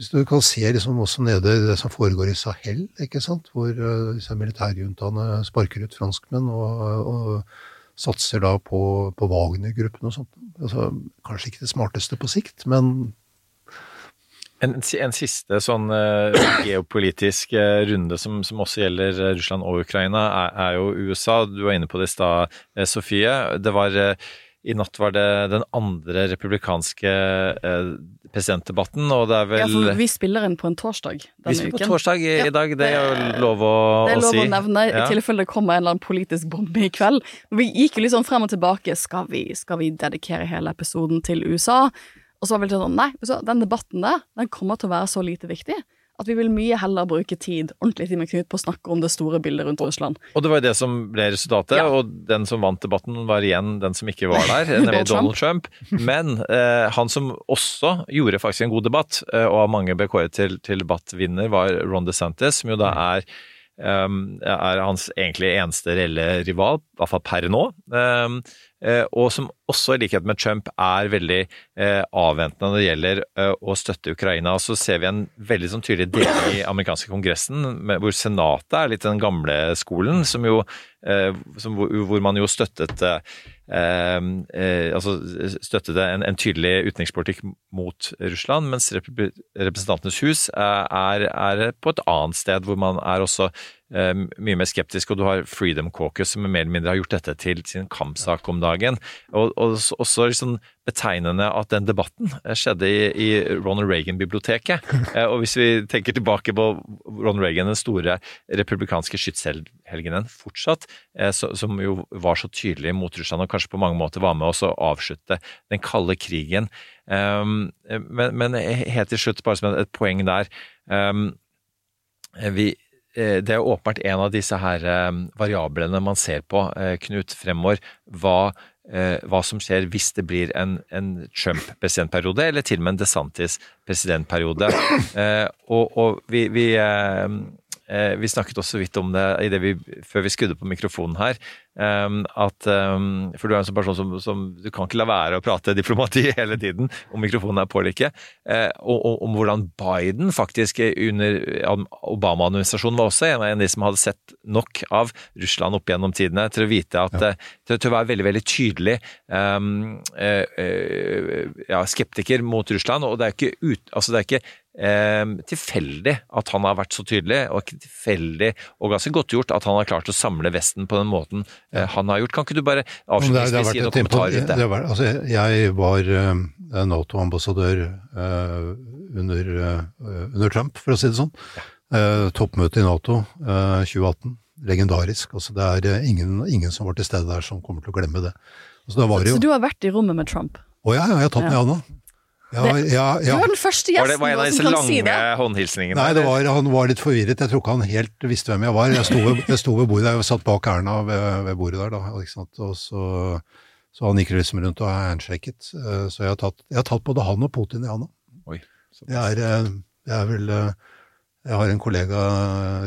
S6: Hvis du kan se liksom også nede det som foregår i Sahel, ikke sant? hvor uh, disse militærjuntaene sparker ut franskmenn og, og satser da på, på Wagner-gruppen og sånt. Altså, kanskje ikke det smarteste på sikt, men
S5: En, en siste sånn uh, geopolitisk uh, runde som, som også gjelder eh, Russland og Ukraina, er, er jo USA. Du var inne på det i stad, Sofie. Det var I natt var det den andre republikanske presidentdebatten, og det er
S4: Ja,
S5: vel
S4: for vi spiller inn på en torsdag denne uken.
S5: Vi spiller
S4: uken.
S5: på torsdag i,
S4: Ja,
S5: i dag, det er jo lov å, si.
S4: Det er lov
S5: si.
S4: å nevne,
S5: Ja.
S4: i tilfelle det kommer en eller annen politisk bombe i kveld. Vi gikk jo sånn frem og tilbake. Skal vi, skal vi dedikere hele episoden til USA? Og så var vi litt sånn, nei, den debatten der, den kommer til å være så lite viktig at vi vil mye heller bruke tid ordentlig tid med Knut på å snakke om det store bildet rundt Russland.
S5: Og det var jo det som ble resultatet,
S4: Ja.
S5: og den som vant debatten var igjen den som ikke var der, nemlig. Donald Trump. Men eh, han som også gjorde faktisk en god debatt, eh, og av mange ble kåret til, til debattvinner, var Ron DeSantis, som jo da er um, er hans egentlig eneste reelle rival, i hvert fall per nå. Um, og som også, i likhet med Trump, er veldig eh, avventende når det gjelder eh, å støtte Ukraina. Så ser vi en veldig sånn tydelig del i amerikanske kongressen, hvor senatet er litt den gamle skolen, som jo, eh, som, hvor, man jo støttet eh, eh, altså støttet en, en tydelig utenrikspolitikk mot Russland, mens Representantenes hus eh, er, er på et annet sted, hvor man er også eh, mye mer skeptisk, og du har Freedom Caucus som mer eller mindre har gjort dette til sin kampsak om dagen. Og, og så- også liksom betegnende at den debatten eh, skjedde i, i Ronald Reagan-biblioteket. Eh, og hvis vi tenker tilbake på Ronald Reagan, den store republikanske skytshelgenen fortsatt, eh, så, som jo var så tydelig mot Russland, og kanskje på mange måter var med oss å avslutte den kalde krigen. Um, men, men helt til slutt, bare som et, poeng der. Um, vi, eh, det er åpenbart en av disse her eh, variablene man ser på, eh, Knut, fremover. Hva, eh, hva som skjer hvis det blir en, en Trump-presidentperiode, eller til og med en DeSantis-presidentperiode. Eh, og, og vi, vi, eh, eh, vi snakket også vidt om det i det vi, før vi skrudde på mikrofonen her. eh, at, eh, for du er en sånn person som, som Du kan ikke la være å prate diplomati hele tiden, om mikrofonen er på eller ikke. Eh, og, og om hvordan Biden faktisk under Obama-administrasjonen var også en av de som hadde sett nok av Russland opp gjennom tidene til å vite at ja. til, til å være veldig, veldig tydelig um, eh, eh, ja, skeptiker mot Russland. Og det er ikke, ut, altså det er ikke eh, tilfeldig at han har vært så tydelig, og ikke tilfeldig og ganske godt gjort at han har klart å samle Vesten på den måten eh, han har gjort. Kan ikke du bare
S6: avslutningsvis
S5: gi noen kommentarer rundt
S6: det
S5: det?
S6: altså, jeg var uh, Nato-ambassadør uh, under, uh, under Trump, for å si det sånn. Eh, toppmøte i Nato eh, 2018. Legendarisk. Altså, det er ingen, ingen som var til stede der som kommer til å glemme det. Altså, det var
S4: Så
S6: jo
S4: du har vært i rommet med Trump?
S6: Å ja, ja, jeg har tatt med
S4: Ja.
S6: Anna. Ja, ja,
S4: Du
S6: ja.
S4: var den første
S5: Var det
S4: gjesten
S5: var en av disse lange
S4: det.
S5: håndhilsningene?
S6: Nei, det var, han var litt forvirret. Jeg tror ikke han helt visste hvem jeg var. Jeg sto ved, jeg sto ved bordet der, jeg satt bak Erna ved, ved bordet der, da. Ikke sant? Og så, så han gikk liksom rundt og handshaket. Eh, Så jeg har, tatt, jeg har tatt både han og Putin i handa.
S5: Oi,
S6: Det det er vel eh, Jeg har en kollega,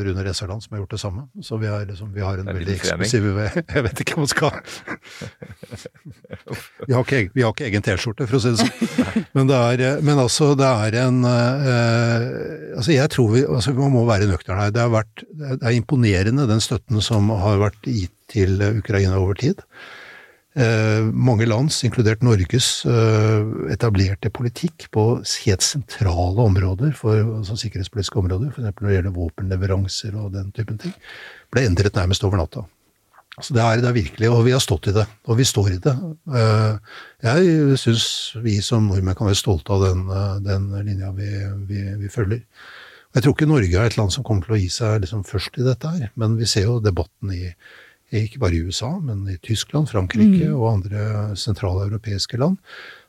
S6: Rune Reserland, som har gjort det samme. Så vi, liksom, vi har en veldig eksklusiv Jeg vet ikke hva man skal vi har, ikke, vi har ikke egen T-skjorte, for å si det sånn. Men, det er, men altså, det er en eh, Altså, jeg tror vi altså, Man må være nøktern her. Det, har vært, det er imponerende, den støtten som har vært gitt til Ukraina over tid. Eh, mange lands, inkludert Norges, eh, etablerte politikk på helt sentrale områder, for, altså sikkerhetspolitiske områder, f.eks. når det gjelder våpenleveranser og den typen ting, ble endret nærmest over natta. Så det er, det er virkelig, og vi har stått i det, og vi står i det. Eh, Jeg syns vi som nordmenn kan være stolte av den, den linja vi, vi, vi følger. Jeg tror ikke Norge er et land som kommer til å gi seg liksom først i dette her, men vi ser jo debatten i ikke bare i USA, men i Tyskland, Frankrike og andre sentrale europeiske land.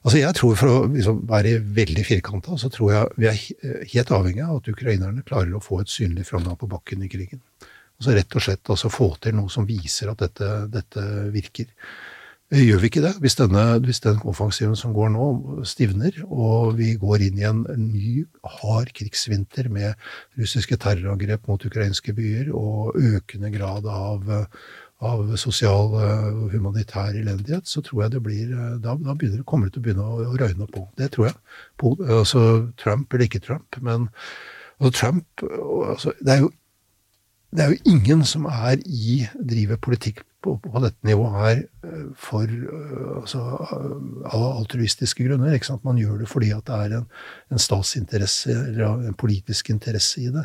S6: Altså jeg tror For å liksom være veldig firkanta, så tror jeg vi er helt avhengig av at ukrainerne klarer å få et synlig framgang på bakken i krigen. Altså rett og slett altså få til noe som viser at dette, dette virker. Gjør vi ikke det, hvis, denne, hvis den offensiven som går nå stivner, og vi går inn i en ny hard krigsvinter med russiske terrorangrep mot ukrainske byer og økende grad av, av sosial og humanitær elendighet, så tror jeg det blir Da, da begynner, kommer det til å begynne å, å røyne på. Det tror jeg. På, altså Trump eller ikke Trump, men altså Trump altså, Det er jo det er jo ingen som er i, driver politikk på, på dette nivået her eh, for eh, altså, eh, av altruistiske grunner. Ikke sant? Man gjør det fordi at det er en, en statsinteresse eller en politisk interesse i det.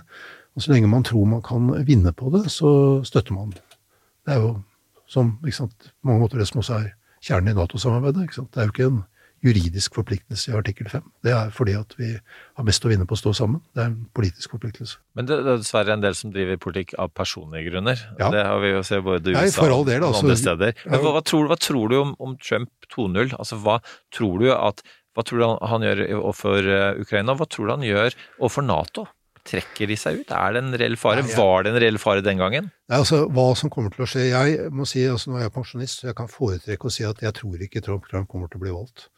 S6: Og Så lenge man tror man kan vinne på det, så støtter man. Det er jo som sant, på mange måter det som også er kjernen i Nato-samarbeidet. Det er jo ikke en juridisk forpliktelse i artikkel 5. Det er fordi at vi har mest å vinne på å stå sammen. Det er en politisk forpliktelse.
S5: Men det, det er dessverre en del som driver politikk av personlige grunner.
S6: Ja.
S5: Det har vi jo sett både i USA og
S6: altså.
S5: andre steder. Men
S6: Ja.
S5: hva, hva, tror, hva tror du om, om Trump 2.0? Altså, hva tror du at hva tror du han, han gjør overfor eh, Ukraina, og hva tror du han gjør overfor Nato? Trekker de seg ut? Er det en reell fare?
S6: Nei, ja.
S5: Var det en reell fare den gangen?
S6: Nei, altså, Hva som kommer til å skje Jeg må si, altså Nå er jeg pensjonist, så jeg kan foretrekke å si at jeg tror ikke Trump, Trump kommer til å bli valgt.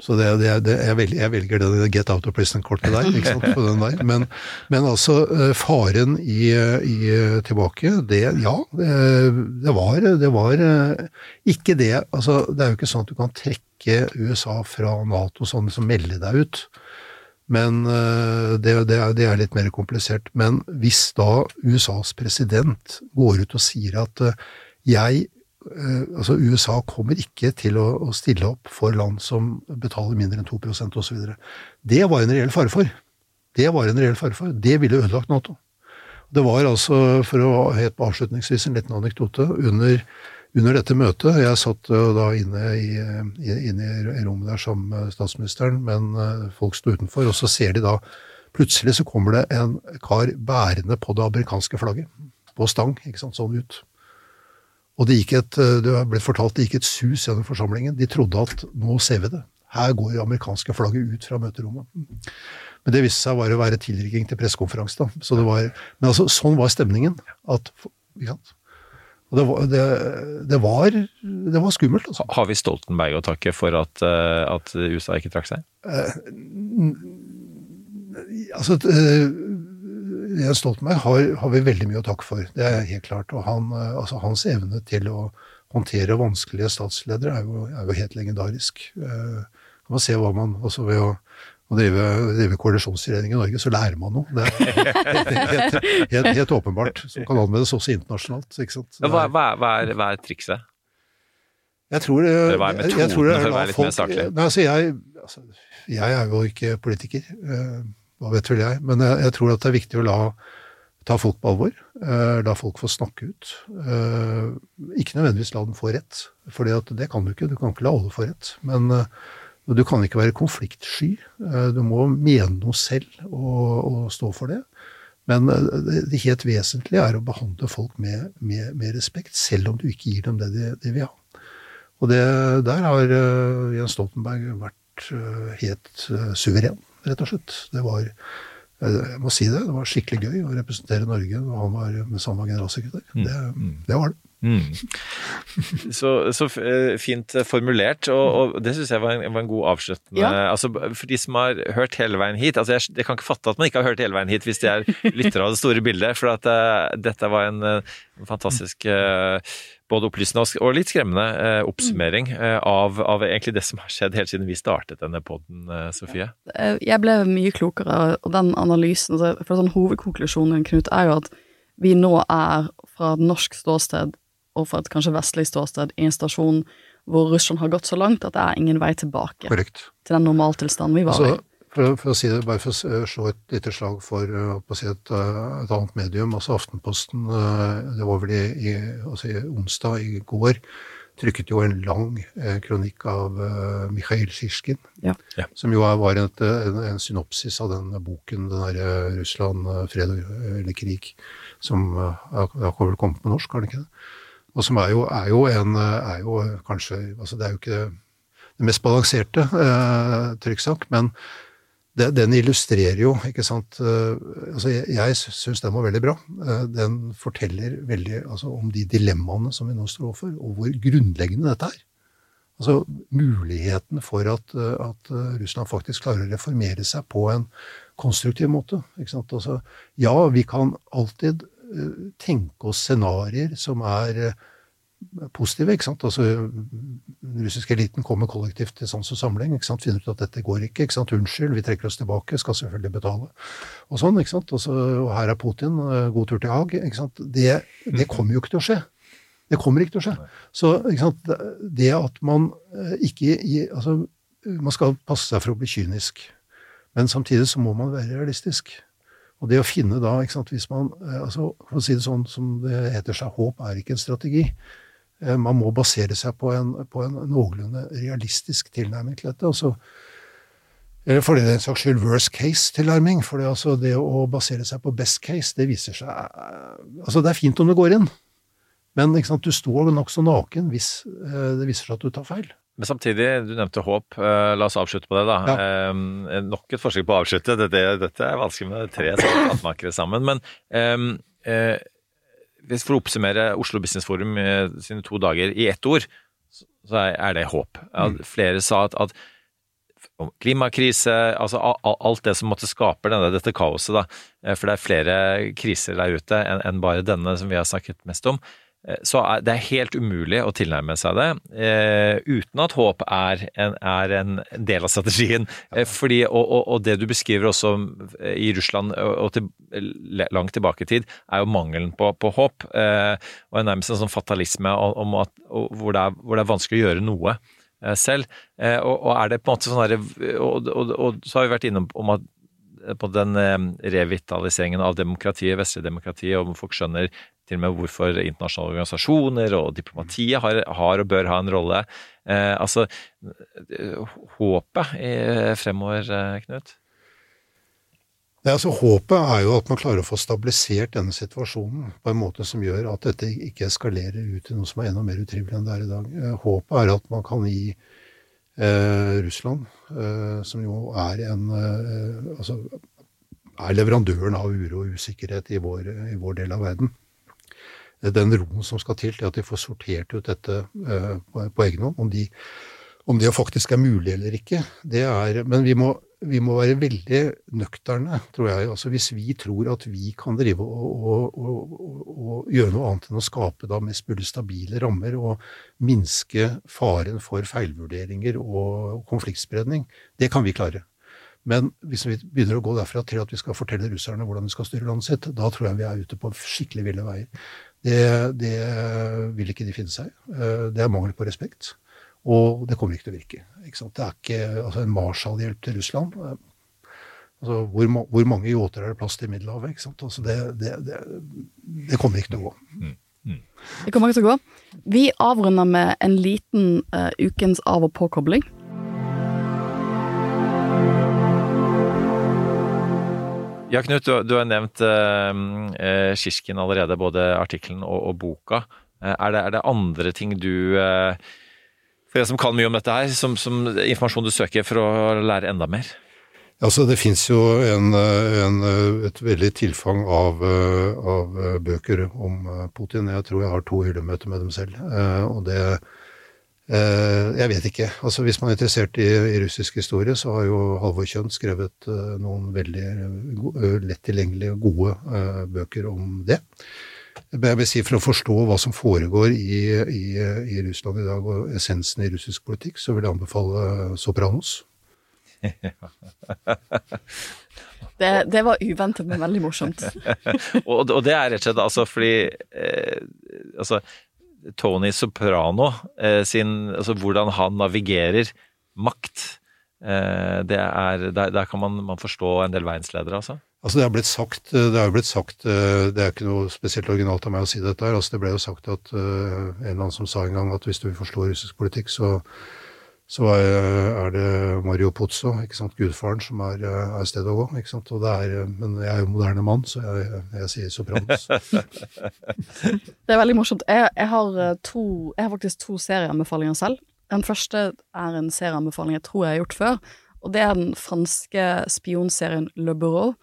S6: Så det, det, det, jeg, velger, jeg velger det get out of prison-kortet der, ikke sant, på den der. Men, men altså, eh, faren i, i tilbake, det Ja, det, det var Det var eh, ikke det Altså, det er jo ikke sånn at du kan trekke USA fra Nato sånn som melde deg ut. Men eh, det, det, er, det er litt mer komplisert. Men hvis da USAs president går ut og sier at eh, jeg eh, Altså USA kommer ikke til å, å stille opp for land som betaler mindre enn 2% osv. Det var en reell fare for. Det var en reell fare for. Det ville ødelagt Nato. Det var altså, for å ha helt avslutningsvis en liten anekdote, under, under dette møtet Jeg satt eh, da inne i, i, inne i rommet der sammen med statsministeren, men eh, folk sto utenfor, og så ser de da Plutselig så kommer det en kar bærende på det amerikanske flagget. På stang, ikke sant, sånn ut. Og det gikk et, eh, det ble fortalt det gikk et sus gjennom forsamlingen. De trodde at nå ser vi det. Her går det amerikanske flagget ut fra møterommet. Men det viste seg bare å være tilrigging til pressekonferanse. Så det var, men altså, sånn var stemningen. At, ikke sant? Og det var, det, det var, det var skummelt. Altså.
S5: Har vi Stoltenberg å takke for at, eh, at USA ikke trakk seg?
S6: altså, eh, Jens Stoltenberg har, har vi veldig mye å takke for, det er helt klart. Og han, eh, altså, hans evne til å håndtere vanskelige statsledere er jo, er jo helt legendarisk. Eh, man ser hva man også ved å, å drive, drive koalisjonsregjering i Norge, så lærer man noe. Det er helt, helt, helt, helt åpenbart. Som kan anvendes også internasjonalt. Det er-
S5: hva, hva, er, hva er trikset?
S6: Jeg tror det,
S5: hva er
S6: jeg- tror det
S5: er
S6: la folk- Nei, altså jeg, altså, jeg er jo ikke politiker, eh, hva vet vel jeg. Men jeg, jeg tror at det er viktig å la ta folk på alvor. eh, la folk få snakke ut. Eh, ikke nødvendigvis la dem få rett, for det kan du ikke. Du kan ikke la alle få rett. Men eh, du kan ikke være konfliktsky. Eh, du må mene noe selv og, og stå for det. Men eh, det, helt vesentlige er å behandle folk med, med, med respekt, selv om du ikke gir dem det de, de vil ha. Og det, der har eh, Jens Stoltenberg vært helt suveren, rett og slett. Det var, jeg må si det, det var skikkelig gøy å representere Norge når han var, mens han var generalsekretær. Det, det var det.
S5: Mm. Så, så eh, fint formulert, og, og det syns jeg var en, var en god avsluttende
S4: Ja.
S5: altså, For de som har hørt hele veien hit altså jeg, jeg kan ikke fatte at man ikke har hørt hele veien hit hvis de er lyttere av det store bildet, for at uh, dette var en, eh, en fantastisk eh, både opplysende og litt skremmende eh, oppsummering eh, av, av egentlig det som har skjedd helt siden vi startet denne poden, Sofie.
S4: Eh, Jeg ble mye klokere, og den analysen for sånn Hovedkonklusjonen Knut, er jo at vi nå er fra et norsk ståsted og fra et kanskje vestlig ståsted i en stasjon hvor Russland har gått så langt at det er ingen vei tilbake
S6: Korrekt.
S4: til den normaltilstanden vi var
S6: Altså,
S4: i.
S6: for, for å si det, bare for å eh, slå et lite slag for eh, på å si et, eh, et annet medium, altså Aftenposten, det var vel i, i, altså onsdag i går, trykket jo en lang eh, kronikk av Mikhail Sjisjkin,
S4: Ja.
S5: Ja.
S6: som jo var et, en, en synopsis av den boken, den derre Russland, fred eller krig, som har vel kommet på norsk, har den ikke det? Og som er jo, er jo en er jo kanskje altså Det er jo ikke det mest balanserte eh, trykksak, men det, den illustrerer jo, ikke sant eh, altså Jeg, jeg syns den var veldig bra. Eh, den forteller veldig altså, om de dilemmaene som vi nå står overfor, og hvor grunnleggende dette er. Altså muligheten for at, eh, at Russland faktisk klarer å reformere seg på en konstruktiv måte. Ikke sant? Altså, ja, vi kan alltid tenke oss scenarioer som er positive. ikke sant? Altså, Den russiske eliten kommer kollektivt til sans og samling, ikke sant? finner ut at dette går ikke. ikke sant? Unnskyld, vi trekker oss tilbake, skal selvfølgelig betale. Og sånn, ikke sant? Også, og her er Putin, eh, god tur til Haag. ikke sant? Det, det kommer jo ikke til å skje. Det kommer ikke til å skje. Så ikke sant? det- at man eh, ikke altså, Man skal passe seg for å bli kynisk, men samtidig så må man være realistisk. Og det å finne da, ikke sant, hvis man eh, altså, For å si det sånn som det heter seg, håp er ikke en strategi. Eh, Man må basere seg på en, på en noenlunde realistisk tilnærming til dette. Altså, eller for den saks skyld worst case-tilnærming. For det, altså, det å basere seg på best case, det viser seg eh, Altså, det er fint om det går inn, men sant, du står nokså naken hvis eh, det viser seg at du tar feil.
S5: Men samtidig, du nevnte håp. La oss avslutte på det, da. Eh, nok et forsøk på å avslutte. Dette, dette er vanskelig med tre matmakere sammen. Men hvis for å oppsummere Oslo Business Forum eh, sine to dager i ett ord, så er det håp. At
S6: Mm.
S5: flere sa at, at klimakrise, altså alt det som måtte skape denne, dette kaoset, da. Eh, For det er flere kriser der ute enn bare denne som vi har snakket mest om. Eh, Så er det er helt umulig å tilnærme seg det eh, uten at håp er en, er en del av strategien. Eh, fordi, og, og, og det du beskriver også eh, i Russland og, til, langt tilbake i tid, er jo mangelen på, på håp. Eh, og en nærmest en sånn fatalisme om, at, hvor, det er, hvor det er vanskelig å gjøre noe selv. Og, og er det på en måte sånn derre og, så har vi vært innom om at på den revitaliseringen av demokratiet, vestlige demokratiet, og folk skjønner til og med hvorfor internasjonale organisasjoner og diplomatiet har, har og bør ha en rolle. Eh, altså, eh, håpet i, fremover, eh, Knut?
S6: Nei, altså Håpet er jo at man klarer å få stabilisert denne situasjonen på en måte som gjør at dette ikke eskalerer ut til noe som er enda mer utrivelig enn det er i dag. Eh, Håpet er at man kan gi eh, Russland, eh, som jo er en eh, altså er leverandøren av uro og usikkerhet i vår, i vår del av verden, eh, den roen som skal til til at de får sortert ut dette eh, på, egen hånd. Om, de, om det faktisk er mulig eller ikke, det er Men vi må, vi må være veldig nøkterne, tror jeg. Altså Hvis vi tror at vi kan drive og, og, og, og gjøre noe annet enn å skape da mest mulig stabile rammer og minske faren for feilvurderinger og konfliktspredning, det kan vi klare. Men hvis vi begynner å gå derfra til at vi skal fortelle russerne hvordan de skal styre landet sitt, da tror jeg vi er ute på skikkelig ville veier. Det, det vil ikke de finne seg. i. Det er mangel på respekt. Og det kommer ikke til å virke. Ikke sant? Det er ikke altså en Marshall-hjelp til Russland. eh, Altså, hvor, ma- hvor mange yachter er det plass til i Middelhavet? Ikke sant? Altså, det, det, det, det kommer ikke til å gå.
S4: Det kommer ikke til å gå. Vi avrunder med en liten uh, ukens av- og påkobling.
S5: Ja, Knut, du, du har nevnt eh, eh, allerede, både artikkelen og, og boka. Eh, er, det, er det andre ting du eh, For jeg som kan mye om dette her, som, som informasjon du søker for å lære enda mer?
S6: Altså, det fins jo en, en, et veldig tilfang av, eh, av eh, bøker om eh, Putin. Jeg tror jeg har to hyllemøter med dem selv. Eh, Og det eh, Jeg vet ikke. Altså, hvis man er interessert i, i russisk historie, så har jo Halvor Kjønn skrevet uh, noen veldig eh, lett tilgjengelige, gode uh, bøker om det. Men Jeg vil si For å forstå hva som foregår i, i, i Russland i dag, og essensen i russisk politikk, så vil jeg anbefale Sopranos.
S4: Det, det var uventet, men veldig morsomt.
S5: og, og det er rett og slett altså fordi eh, altså, Tony Soprano eh, sin Altså hvordan han navigerer makt, eh, det er Der, der kan man, man forstå en del verdensledere, altså.
S6: Altså Det er blitt sagt, det er blitt sagt, eh, det er ikke noe spesielt originalt av meg å si dette her, altså det ble jo sagt at eh, en eller annen som sa en gang at hvis du vil forstå russisk politikk, så, så er, er det Mario Pozzo, ikke sant, gudfaren, som er, eh, er stedet å gå. ikke sant, og det er, eh, Men jeg er jo moderne mann, så jeg, jeg sier Sopranos.
S4: Det er veldig morsomt. Jeg, jeg, har, eh, to, jeg har faktisk to serieanbefalinger selv. Den første er en serieanbefaling jeg tror jeg har gjort før, og det er den franske spionserien Le Bureau,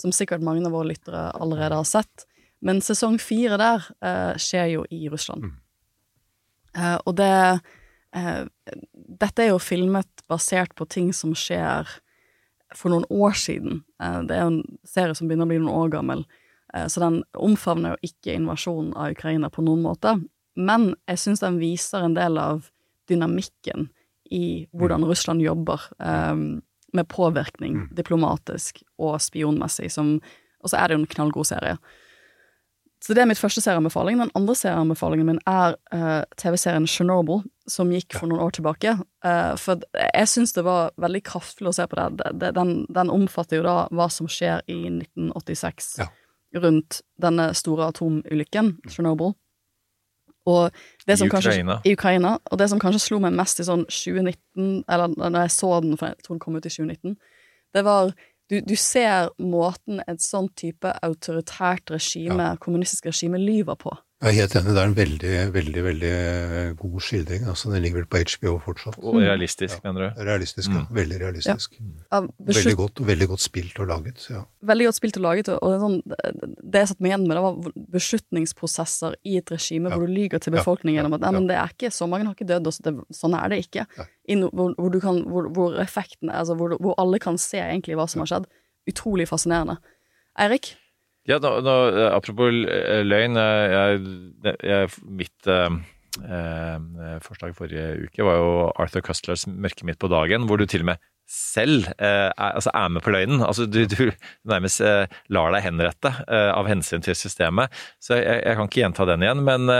S4: som sikkert mange av våre lyttere allerede har sett. Men sesong fire der eh, skjer jo i Russland. Eh, og det eh, Dette er jo filmet basert på ting som skjer for noen år siden. Eh, det er en serie som begynner å bli noen år gammel. Eh, Så den omfavner jo ikke invasjonen av Ukraina på noen måte. Men jeg syns den viser en del av dynamikken i hvordan Russland jobber eh, med påvirkning diplomatisk og spionmessig, som Og så er det jo en knallgod serie. Så det er mitt første serieanbefaling. Den andre serieanbefalingen min er TV-serien Chernobyl, som gikk for noen år tilbake. Eh, for jeg syns det var veldig kraftfullt å se på det. Den, den omfatter jo da hva som skjer i 1986 rundt denne store atomulykken, Chernobyl. Og det
S5: I
S4: som kanskje,
S5: Ukraina.
S4: I Ukraina. Og det som kanskje slo meg mest i sånn 2019, eller når jeg så den, for jeg tror den kom ut i 2019, det var du, du ser måten et sånn type autoritært regime, kommunistisk regime, lyver på.
S6: Jeg er helt enig, det er en veldig, veldig veldig god skildring. altså Den ligger vel på HBO fortsatt.
S5: Og realistisk, mener du?
S6: Realistisk, ja. Veldig realistisk.
S4: Ja,
S6: Veldig godt, og veldig godt spilt og laget. ja.
S4: Veldig godt spilt og laget, og det, er sånn, det jeg satt meg igjen med, det var beslutningsprosesser i et regime hvor du lyver til
S6: Ja.
S4: befolkningen
S6: Ja.
S4: om at nei, men det er ikke så mange har ikke dødd, og så det, sånn er det ikke. I no, hvor, hvor, du kan, hvor, hvor effekten er, altså hvor, hvor alle kan se egentlig hva som har skjedd. Utrolig fascinerende. Eirik?
S5: Ja, nå, nå, eh, apropos eh, løgn. eh, Jeg, jeg, mitt eh, forslag forrige uke var jo Arthur Custlers 'Mørket mitt på dagen', hvor du til og med selv eh, er, altså er med på løgnen. Altså du, du nærmest eh, lar deg henrette eh, av hensyn til systemet. Så jeg, jeg kan ikke gjenta den igjen. Men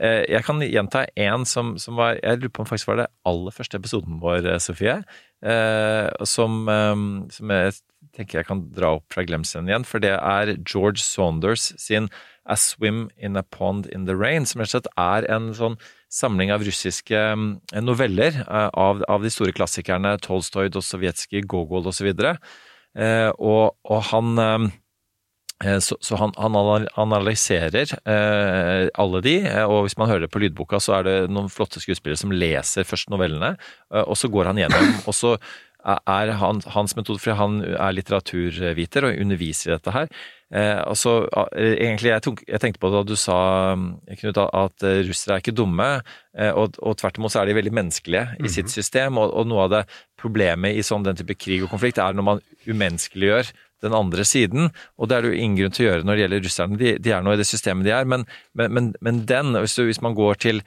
S5: jeg kan gjenta en som, som var Jeg lurer på om faktisk var det aller første episoden vår, Sofie. Som, som jeg tenker jeg kan dra opp fra glemselen igjen. For det er George Saunders sin A Swim in a Pond in the Rain, som rett og slett er en sånn samling av russiske eh, noveller eh, av, av de store klassikerne Tolstoy, Dostojevskij, Gogol osv. så og, og han eh, eh, så, så han, han analyserer eh, alle de, eh, og hvis man hører det på lydboka, så er det noen flotte skuespillere som leser først novellene, eh, og så går han gjennom. og så er han, hans metode, for han er litteraturviter og underviser i dette her. Eh, altså, egentlig, jeg, tok, jeg tenkte på det da du sa, Knut, at eh, russere er ikke dumme, eh, og, og tvert imot så er de veldig menneskelige i sitt system, og, og noe av det problemet i sånn den type krig og konflikt er når man umenneskeliggjør den andre siden, og det er det jo ingen grunn til å gjøre når det gjelder russerne. De, de er nå i det systemet de er, men, men, men, men den, hvis, du, hvis man går til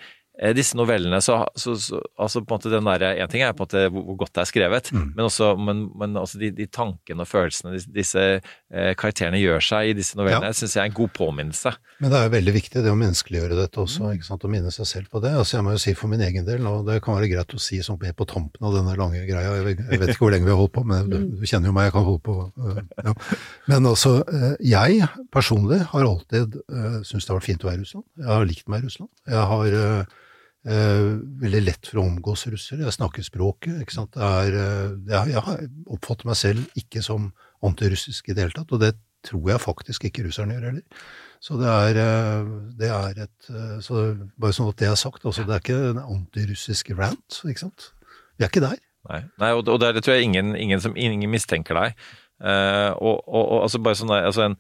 S5: disse novellene, så, så, så altså på en måte den der, En ting er på en måte hvor, godt det er skrevet, men også, men, men også de, de tankene og følelsene disse, disse eh, karakterene gjør seg i disse novellene,
S6: Ja.
S5: synes jeg er en god påminnelse.
S6: Men det er jo veldig viktig det å menneskeliggjøre dette også, ikke sant, å minne seg selv på det. Altså Jeg må jo si for min egen del, og det kan være greit å si sånn på tampen av denne lange greia, jeg vet, ikke hvor lenge vi har holdt på, men du, du kjenner jo meg, jeg kan holde på. øh, Ja. Men altså, jeg personlig har alltid syntes det har vært fint å være i Russland. Jeg har likt meg i Russland. Jeg har øh, veldig lett for å omgås russere. Jeg snakker språket, ikke sant. Er, øh, jeg, jeg oppfatter meg selv ikke som antirussisk i det hele tatt, og det tror jeg faktisk ikke russerne gjør heller. Så det er, eh, det er et eh, så Bare sånn at det er sagt, altså det er ikke en antirussisk rant, ikke sant. Vi er ikke der.
S5: Nei, Nei og, og der tror jeg ingen, ingen, som, ingen mistenker deg. Eh, og, og, og altså bare sånn altså en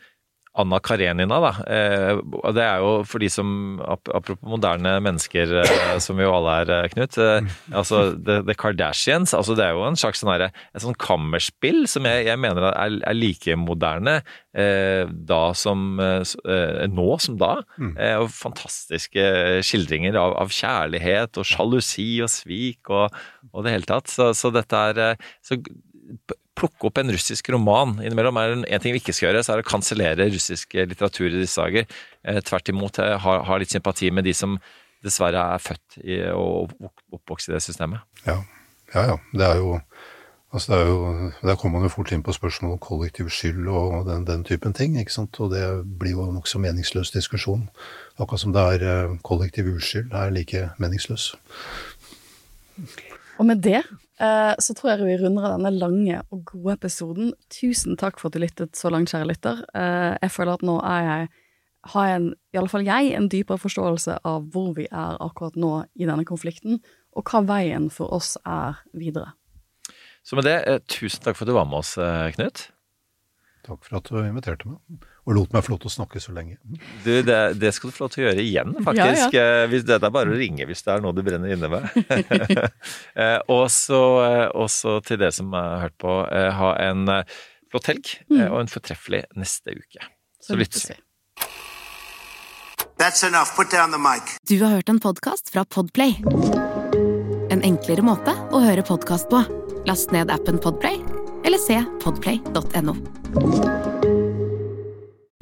S5: Anna Karenina, da. Eh, det er jo for de som Apropos moderne mennesker, eh, som vi jo alle er, eh, Knut. Eh, altså The, Kardashians. altså Det er jo en slags sånn derre- et sånn kammerspill som jeg, jeg mener er, er like moderne da som nå som da. Eh, og fantastiske skildringer av, av kjærlighet og sjalusi og svik og, og det hele tatt. Så, så dette er så Plukke opp en russisk roman innimellom. er En, en ting vi ikke skal gjøre, så er det å kansellere russisk eh, litteratur i disse dager. Eh, tvert imot har, ha, ha litt sympati med de som dessverre er født i, og opp- oppvokst i det systemet.
S6: Ja, ja. ja. Det er jo Altså det er jo, Der kommer man jo fort inn på spørsmål om kollektiv skyld og den, den typen ting. ikke sant? Og det blir jo nokså meningsløs diskusjon. Akkurat som det er eh, kollektiv uskyld er like meningsløs.
S4: Og med det så tror jeg vi runder av denne lange og gode episoden. Tusen takk for at du lyttet så langt, kjære lytter. Eh, jeg føler at nå er jeg har en, i alle fall jeg, en dypere forståelse av hvor vi er akkurat nå i denne konflikten, og hva veien for oss er videre.
S5: Så med det, eh, tusen takk for at du var med oss, eh, Knut.
S6: Takk for at du inviterte meg, og lot meg få lov til å snakke så lenge.
S5: Du, det, det skal du få lov til å gjøre igjen, faktisk. Eh, Hvis, det er bare å ringe hvis det er noe du brenner inne med. Eh, og så eh, til dere som har hørt på, eh, ha en eh, flott helg mm. og en fortreffelig neste uke. Så lyttes vi.
S2: That's enough. Put down the mic.
S7: Du har hørt en podkast fra Podplay. En enklere måte å høre podkast på. Last ned appen Podplay, eller se podplay.no.